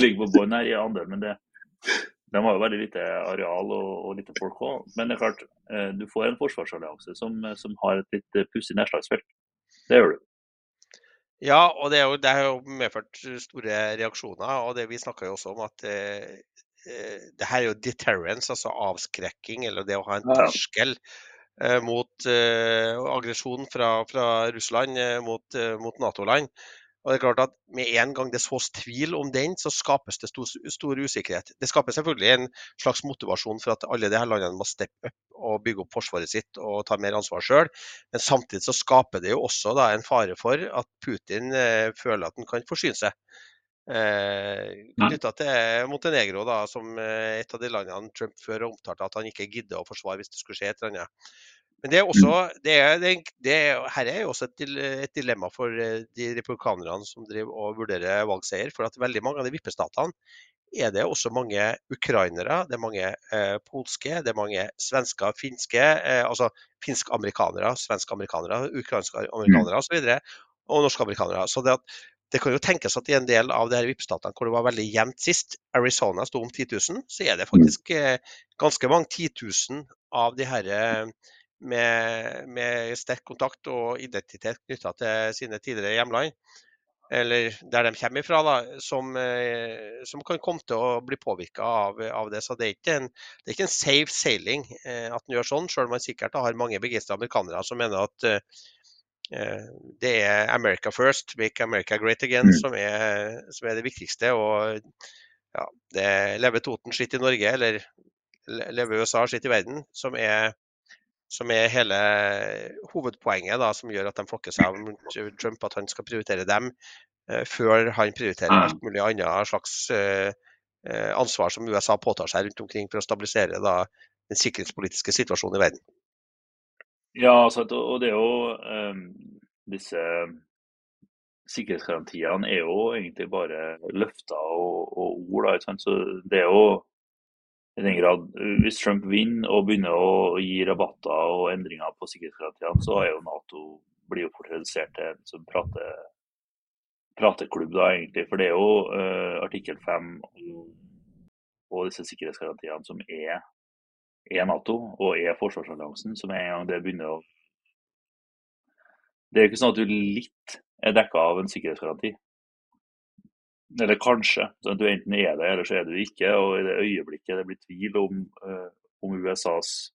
Speaker 2: ligger på bånn her i andel, men det, de har jo veldig lite areal og, og lite folk òg. Men det er klart, eh, du får en forsvarsallianse som, som har et litt pussig nedslagsfelt. Det gjør du.
Speaker 1: Ja, og det, jo, det har jo medført store reaksjoner. og det Vi snakka jo også om at eh, Eh, det her er jo deterrence, altså avskrekking, eller det å ha en terskel eh, mot eh, aggresjon fra, fra, Russland eh, mot, mot Nato-land. Og det er klart at Med en gang det sås tvil om den, så skapes det stor, stor, usikkerhet. Det skaper selvfølgelig en slags motivasjon for at alle de her landene må steppe opp og bygge opp forsvaret sitt og ta mer ansvar sjøl. Men samtidig så skaper det jo også da, en fare for at Putin eh, føler at han kan forsyne seg. Eh, Knytta til Montenegro, da, som eh, et av de landene Trump før omtalte at han ikke gidder å forsvare hvis det skulle skje et eller annet. Men det er også, mm. det er, det, det er, her er jo også et, et, dilemma for eh, de republikanerne som driver og vurderer valgseier. For at veldig mange av de vippestatene er det også mange ukrainere, det er mange eh, polske, det er mange svensker, finske, eh, altså finsk-amerikanere, svensk-amerikanere, ukrainske amerikanere osv. Og, så og norske amerikanere. Så det at det kan jo tenkes at i en del av de her VIP-statene hvor det var veldig jevnt sist, Arizona sto om 10 000, så er det mm. faktisk eh, ganske mange 10 000 av de her eh, med, med sterk kontakt og identitet knytta til sine tidligere hjemland, eller der de kommer ifra, da, som, eh, som kan komme til å bli påvirka av, av, det. Så det er ikke en, det er ikke en safe sailing eh, at en gjør sånn, selv om man sikkert har mange begeistra amerikanere som mener at eh, det er America first, make America great again, mm. som er, som er det viktigste. Og ja, det lever Toten skitt i Norge, eller lever USA skitt i verden, som er som er hele hovedpoenget da, som gjør at de flokker seg rundt Trump, at han skal prioritere dem eh, før han prioriterer alt mulig annet slags eh, eh, ansvar som USA påtar seg rundt omkring for å stabilisere da, den sikkerhetspolitiske situasjonen i verden.
Speaker 2: Ja, altså, og det er jo um, disse sikkerhetsgarantiene er jo egentlig bare løfter og, og ord. Da, så det er jo i den grad, Hvis Trump vinner og begynner å gi rabatter og endringer på sikkerhetsgarantiene, så er jo Nato blir jo fort redusert til en sånn prater, prateklubb, da egentlig. For det er jo uh, artikkel 5 og, og, disse sikkerhetsgarantiene som er, er, Nato og er forsvarsalliansen, som en gang det begynner å Det er jo ikke sånn at du litt er dekka av en sikkerhetsgaranti. Eller kanskje. Du enten er det, eller så er du ikke. Og i det øyeblikket det blir tvil om, uh, om USAs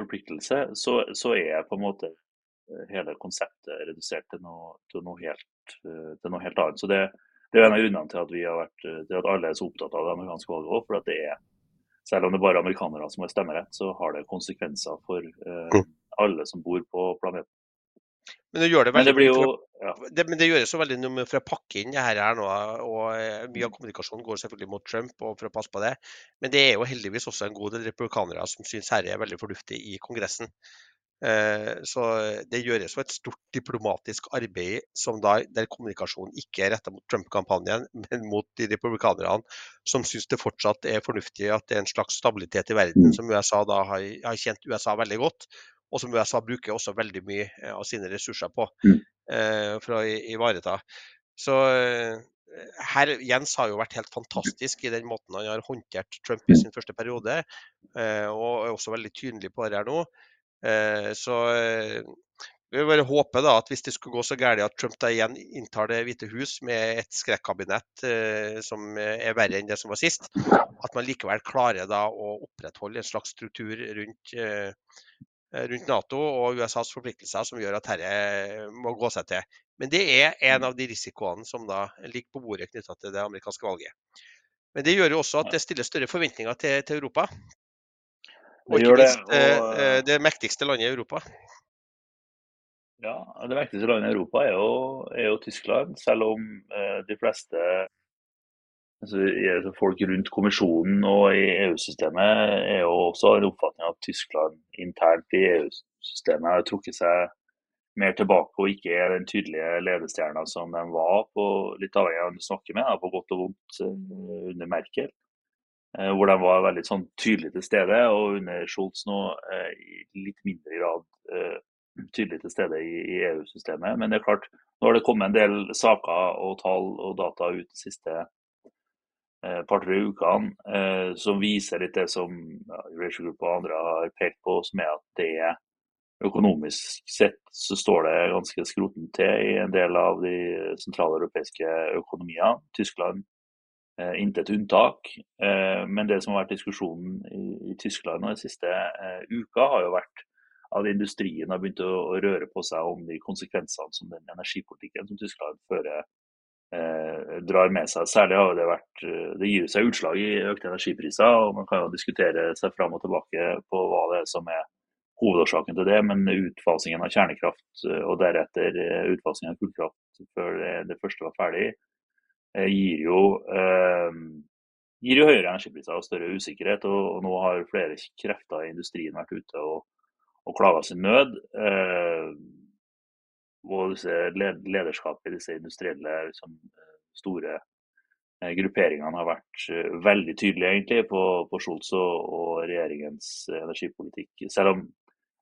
Speaker 2: forpliktelse, så, så, er på en måte eh, hele konseptet redusert til noe, til noe, helt, uh, til noe helt, annet. Så det, det, er en av grunnene til at, vi har vært, til at alle er så opptatt av det amerikanske valget òg. For at det er, selv om det bare er amerikanere som har stemmerett, så har det konsekvenser for uh, alle som bor på planeten.
Speaker 1: Men det, gjør det, veldig, men det, jo, ja. det, men det gjøres jo veldig noe for å pakke inn det her, her nå. og eh, Mye av kommunikasjonen går selvfølgelig mot Trump og for å passe på det. Men det er jo heldigvis også en god del republikanere som syns herre er veldig fornuftig i Kongressen. Eh, så det gjøres jo et stort diplomatisk arbeid da, der kommunikasjonen ikke er retta mot Trump-kampanjen, men mot de republikanerne som syns det fortsatt er fornuftig at det er en slags stabilitet i verden, mm. som USA da har, har kjent USA veldig godt og som USA bruker også veldig mye eh, av sine ressurser på mm. eh, for å ivareta. Så eh, her, Jens har jo vært helt fantastisk i den måten han har håndtert Trump i sin første periode, eh, og er også veldig tydelig på det her nå. Eh, så vi vil bare håpe da at hvis det skulle gå så galt at Trump da igjen inntar Det hvite hus med et skrekkabinett som er verre enn det som var sist, at man likevel klarer da å opprettholde en slags struktur rundt rundt Nato og USAs forpliktelser som gjør at dette må gå seg til. Men det er en av de risikoene som da ligger på bordet knytta til det amerikanske valget. Men det gjør jo også at det stiller større forventninger til, til Europa. Og ikke minst det, og... Eh, eh, det mektigste landet i Europa.
Speaker 2: Ja, det mektigste landet i Europa er jo, er jo Tyskland. Selv om eh, de fleste Altså, folk rundt kommisjonen og i EU-systemet er jo også en oppfatning at Tyskland internt i EU-systemet har trukket seg mer tilbake og ikke er den tydelige ledestjerna som de var, på, litt avhengig av hvem du snakker med, på godt og vondt eh, under Merkel. Eh, hvor de var veldig sånn tydelig til stede, og under Scholz nå eh, i litt mindre grad tydelig til stede i, i EU-systemet. Men det er klart, nå har det kommet en del saker og tall og data ut de siste et par-tre ukene, eh, som viser litt det som ja, Group og andre har pekt på, som er at det økonomisk sett så står det ganske skrotent til i en del av de sentraleuropeiske økonomiene. Tyskland eh, intet unntak. Eh, men det som har vært diskusjonen i, i Tyskland den siste eh, uka, har jo vært at industrien har begynt å, å røre på seg om de konsekvensene som den energipolitikken som Tyskland fører, eh, drar med seg. Særlig har det vært eh, Det gir seg utslag i økte energipriser, og man kan jo diskutere seg fram og tilbake på hva det er som er hovedårsaken til det, men utfasingen av kjernekraft eh, og deretter eh, utfasingen av kullkraft før det, det, første var ferdig, gir jo, eh, gir jo høyere energipriser og større usikkerhet. Og, nå har flere krefter i industrien vært ute og, og klaga sin nød. Eh, og lederskapet i disse industrielle liksom, store eh, grupperingene har vært eh, veldig tydelige egentlig på, på Scholz og, og, regjeringens energipolitikk. Selv om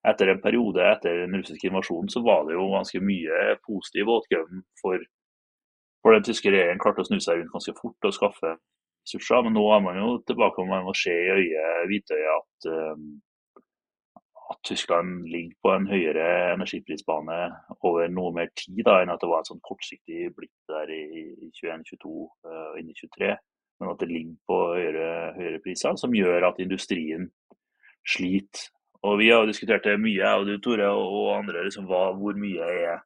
Speaker 2: etter en periode etter den russiske invasjonen så var det jo ganske mye positiv åtgaum for, for den tyske regjeringen. Klarte å snu seg rundt ganske fort og skaffe ressurser. Men nå er man jo tilbake og man må se i øyet, hvitøyet at, at Tyskland ligger på en høyere energiprisbane over noe mer tid da, enn at det var et sånn kortsiktig blitt der i 21-22 og inn i 23. Men at det ligger på høyere, høyere, priser, som gjør at industrien sliter. Og Vi har jo diskutert det mye, og du Tore og andre, liksom, hva, hvor mye er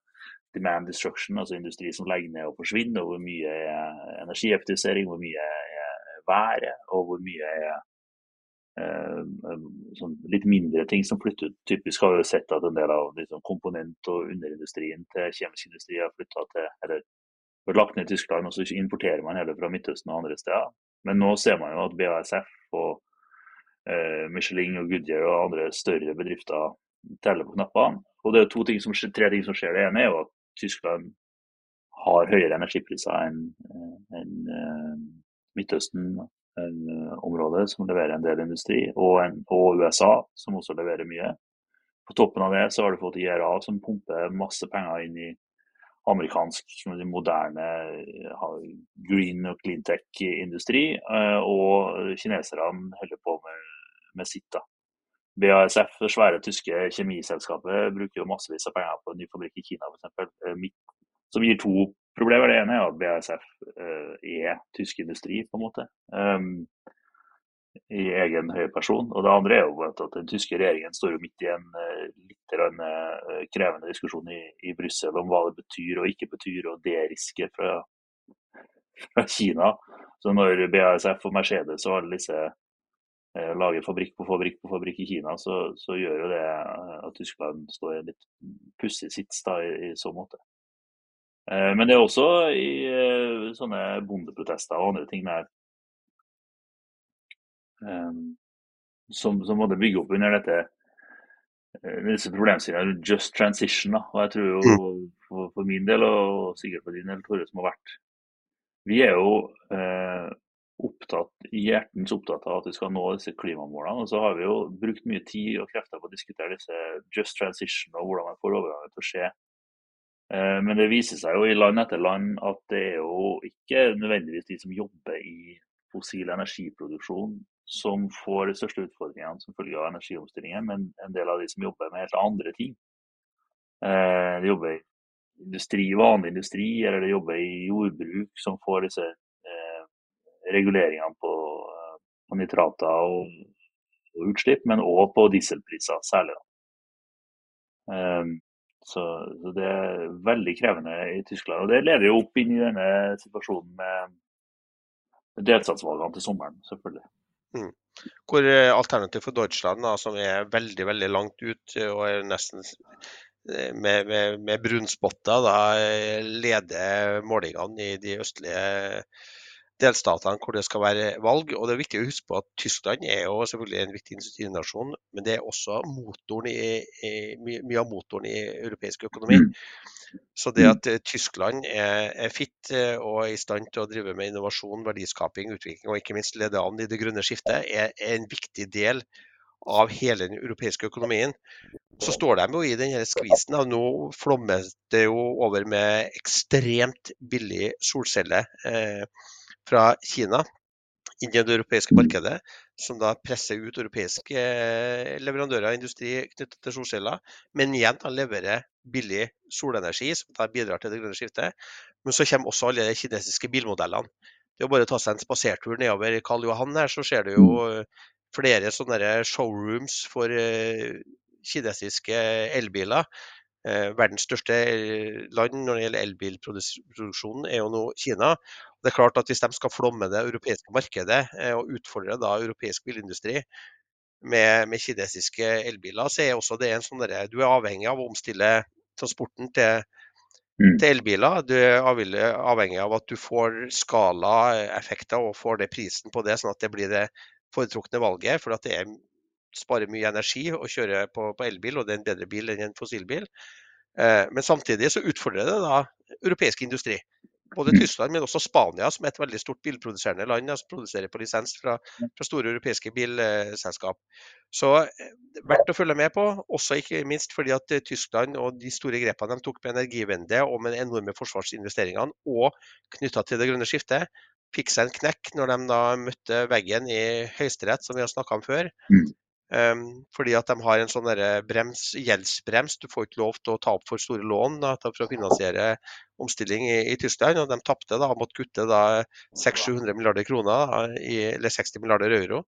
Speaker 2: demand destruction, altså industri som legger ned og forsvinner, og hvor mye er energieffektivisering, hvor mye er været, og hvor mye er eh, sånn litt mindre ting som flytter ut. Typisk har vi sett at en del av liksom, komponent- og underindustrien til kjemisk industri har flytta til eller vært lagt ned i Tyskland, og så importerer man heller fra Midtøsten og andre steder. Men nå ser man jo at BASF og eh, Michelin og Goodyear og andre større bedrifter teller på knappene. Og det er to ting som, tre ting som skjer. Det ene er jo at Tyskland har høyere energipriser enn en, uh, Midtøsten, en uh, område som leverer en del industri, og, en, og, USA, som også leverer mye. På toppen av det så har du fått IRA, som pumper masse penger inn i amerikansk moderne green og clean tech-industri, uh, og kineserne holder på med, med sitt. da. BASF, det svære tyske kjemiselskapet, bruker jo massevis av penger på en ny fabrikk i Kina f.eks. Eh, som gir to problemer. Det ene er at BASF uh, eh, er tysk industri, på en måte. Um, I egen høy person. Og det andre er jo at, den tyske regjeringen står jo midt i en uh, litt uh, krevende diskusjon i, i Brussel om hva det betyr og ikke betyr, og det risket fra, fra Kina. Så når BASF og Mercedes og alle disse Eh, lager fabrikk på fabrikk på fabrikk i Kina, så, så gjør jo det eh, at Tyskland står i en litt pussig sits da, i, i, så måte. Eh, men det er også i sånne bondeprotester og andre ting der som, som måtte bygge opp under dette disse problemstillingene rundt just transition. Da. Og jeg tror jo mm. for, for, min del, og sikkert for din del, Tore, som har vært Vi er jo eh, opptatt, hjertens opptatt av at vi skal nå disse klimamålene. Og så har vi jo brukt mye tid og krefter på å diskutere disse just transition og hvordan man får overgangen til å skje. Eh, men det viser seg jo i land etter land at det er jo ikke nødvendigvis de som jobber i fossil energiproduksjon som får de største utfordringene som følge av energiomstillingen, men en del av de som jobber med helt andre ting. Eh, de jobber i industri, vanlig industri, eller de jobber i jordbruk, som får disse reguleringene på, eh, på nitrater og, og, utslipp, men òg på dieselpriser særlig. Så, så, det er veldig krevende i Tyskland. Og det leder jo opp inn i denne situasjonen med delstatsvalgene til sommeren, selvfølgelig.
Speaker 1: Mm. Hvor eh, alternativ for Deutschland, da, som er veldig veldig langt ut og er nesten eh, med, med, med brunspotter, da leder målingene i de østlige delstatene hvor det skal være valg. og Det er viktig å huske på at Tyskland er jo selvfølgelig en viktig industrinasjon, men det er også motoren i, i, mye av motoren i europeisk økonomi. Så det at eh, Tyskland er, er fitt eh, og er i stand til å drive med innovasjon, verdiskaping, utvikling og ikke minst lede an i det grønne skiftet, er, er en viktig del av hele den europeiske økonomien. Så står de jo i denne skvisen. Nå flommer det jo over med ekstremt billig solcelle. Eh, fra Kina inn i det europeiske markedet, som da presser ut europeiske eh, leverandører av industri knyttet til solceller, men igjen da leverer billig solenergi, som da bidrar til det grønne skiftet. Men så kommer også alle de kinesiske bilmodellene. Det er bare å ta seg en spasertur nedover Karl Johan her, så ser du jo eh, flere sånne showrooms for eh, kinesiske elbiler. Verdens største land når det gjelder elbilproduksjonen er jo nå Kina. Det er klart at Hvis de skal flomme det europeiske markedet eh, og utfordre da europeisk bilindustri med, med kinesiske elbiler, så er også det en sånn derre du er avhengig av å omstille transporten til, mm. til elbiler. Du er avhengig av at du får skalaeffekter og får det prisen på det, sånn at det blir det foretrukne valget. For at det er, sparer mye energi å kjøre på, på elbil, og det er en bedre bil enn en fossilbil. Eh, men samtidig så utfordrer det da europeisk industri både mm. Tyskland, men også Spania, som er et veldig stort bilproduserende land, som produserer på lisens fra, fra store europeiske bilselskap. Så eh, verdt å følge med på, også ikke minst fordi at eh, Tyskland og de store grepene de tok med energivende og med de enorme forsvarsinvesteringene og knytta til det grønne skiftet, fikk seg en knekk når de da møtte veggen i Høyesterett, som vi har snakka om før. Mm. Um, fordi at de har en sånn brems, gjeldsbrems. Du får ikke lov til å ta opp for store lån da, for å finansiere omstilling i, i Tyskland. og De tapte da, måtte kutte 600-700 milliarder kroner, da, i, eller 60 milliarder euro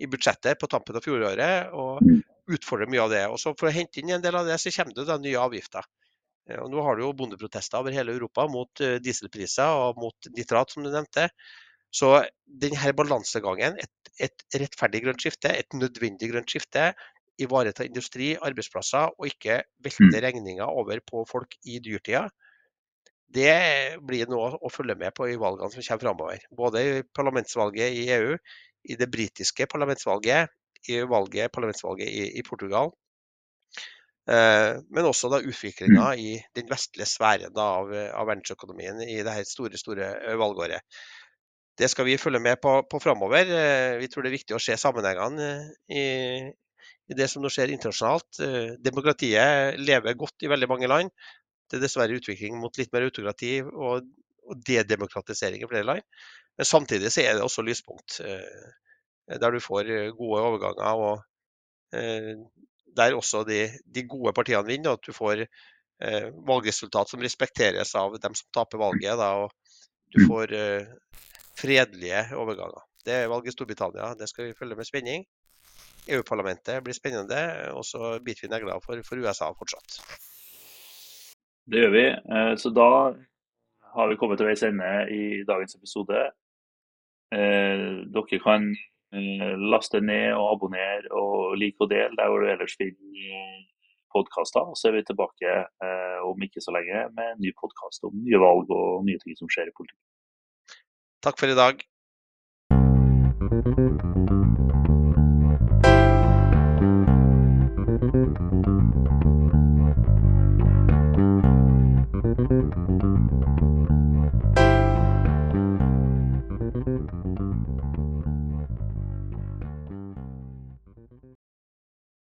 Speaker 1: i budsjettet på tampen av fjoråret. og mm. utfordrer mye av det. Og så For å hente inn en del av det, så kommer det da nye avgifter. Og Nå har du jo bondeprotester over hele Europa mot eh, dieselpriser og mot nitrat, som du nevnte. Så denne balansegangen, et, et, rettferdig grønt skifte, et nødvendig grønt skifte, ivareta industri, arbeidsplasser og ikke velte mm. regninga over på folk i dyrtida, det blir noe å følge med på i valgene som kommer framover. Både i parlamentsvalget i EU, i det britiske parlamentsvalget, i valget, parlamentsvalget i, i Portugal. Eh, men også da utviklinga mm. i den vestlige sfæren av, av, verdensøkonomien i dette store, store eh, valgåret. Det skal vi følge med på, på framover. Eh, vi tror det er viktig å se sammenhengene i, i det som nå skjer internasjonalt. Demokratiet lever godt i veldig mange land. Det er dessverre utvikling mot litt mer autokrati og, og dedemokratisering i flere land. Men samtidig så er det også lyspunkt, der du får gode overganger. og Der også de, de gode partiene vinner, og at du får valgresultat som respekteres av dem som taper valget. Da, og du mm. får fredelige overganger. Det er valget i Storbritannia, det skal vi følge med spenning. EU-parlamentet blir spennende, og så biter vi negler for, for, USA fortsatt.
Speaker 2: Det gjør vi. Eh, så da har vi kommet til veis ende i dagens episode. Eh, dere kan eh, laste ned og abonnere og like og dele der hvor du ellers finner podkaster. Og så er vi tilbake om ikke så lenge med en ny podkast om nye valg og nye ting som skjer i politikken.
Speaker 1: Takk for i dag.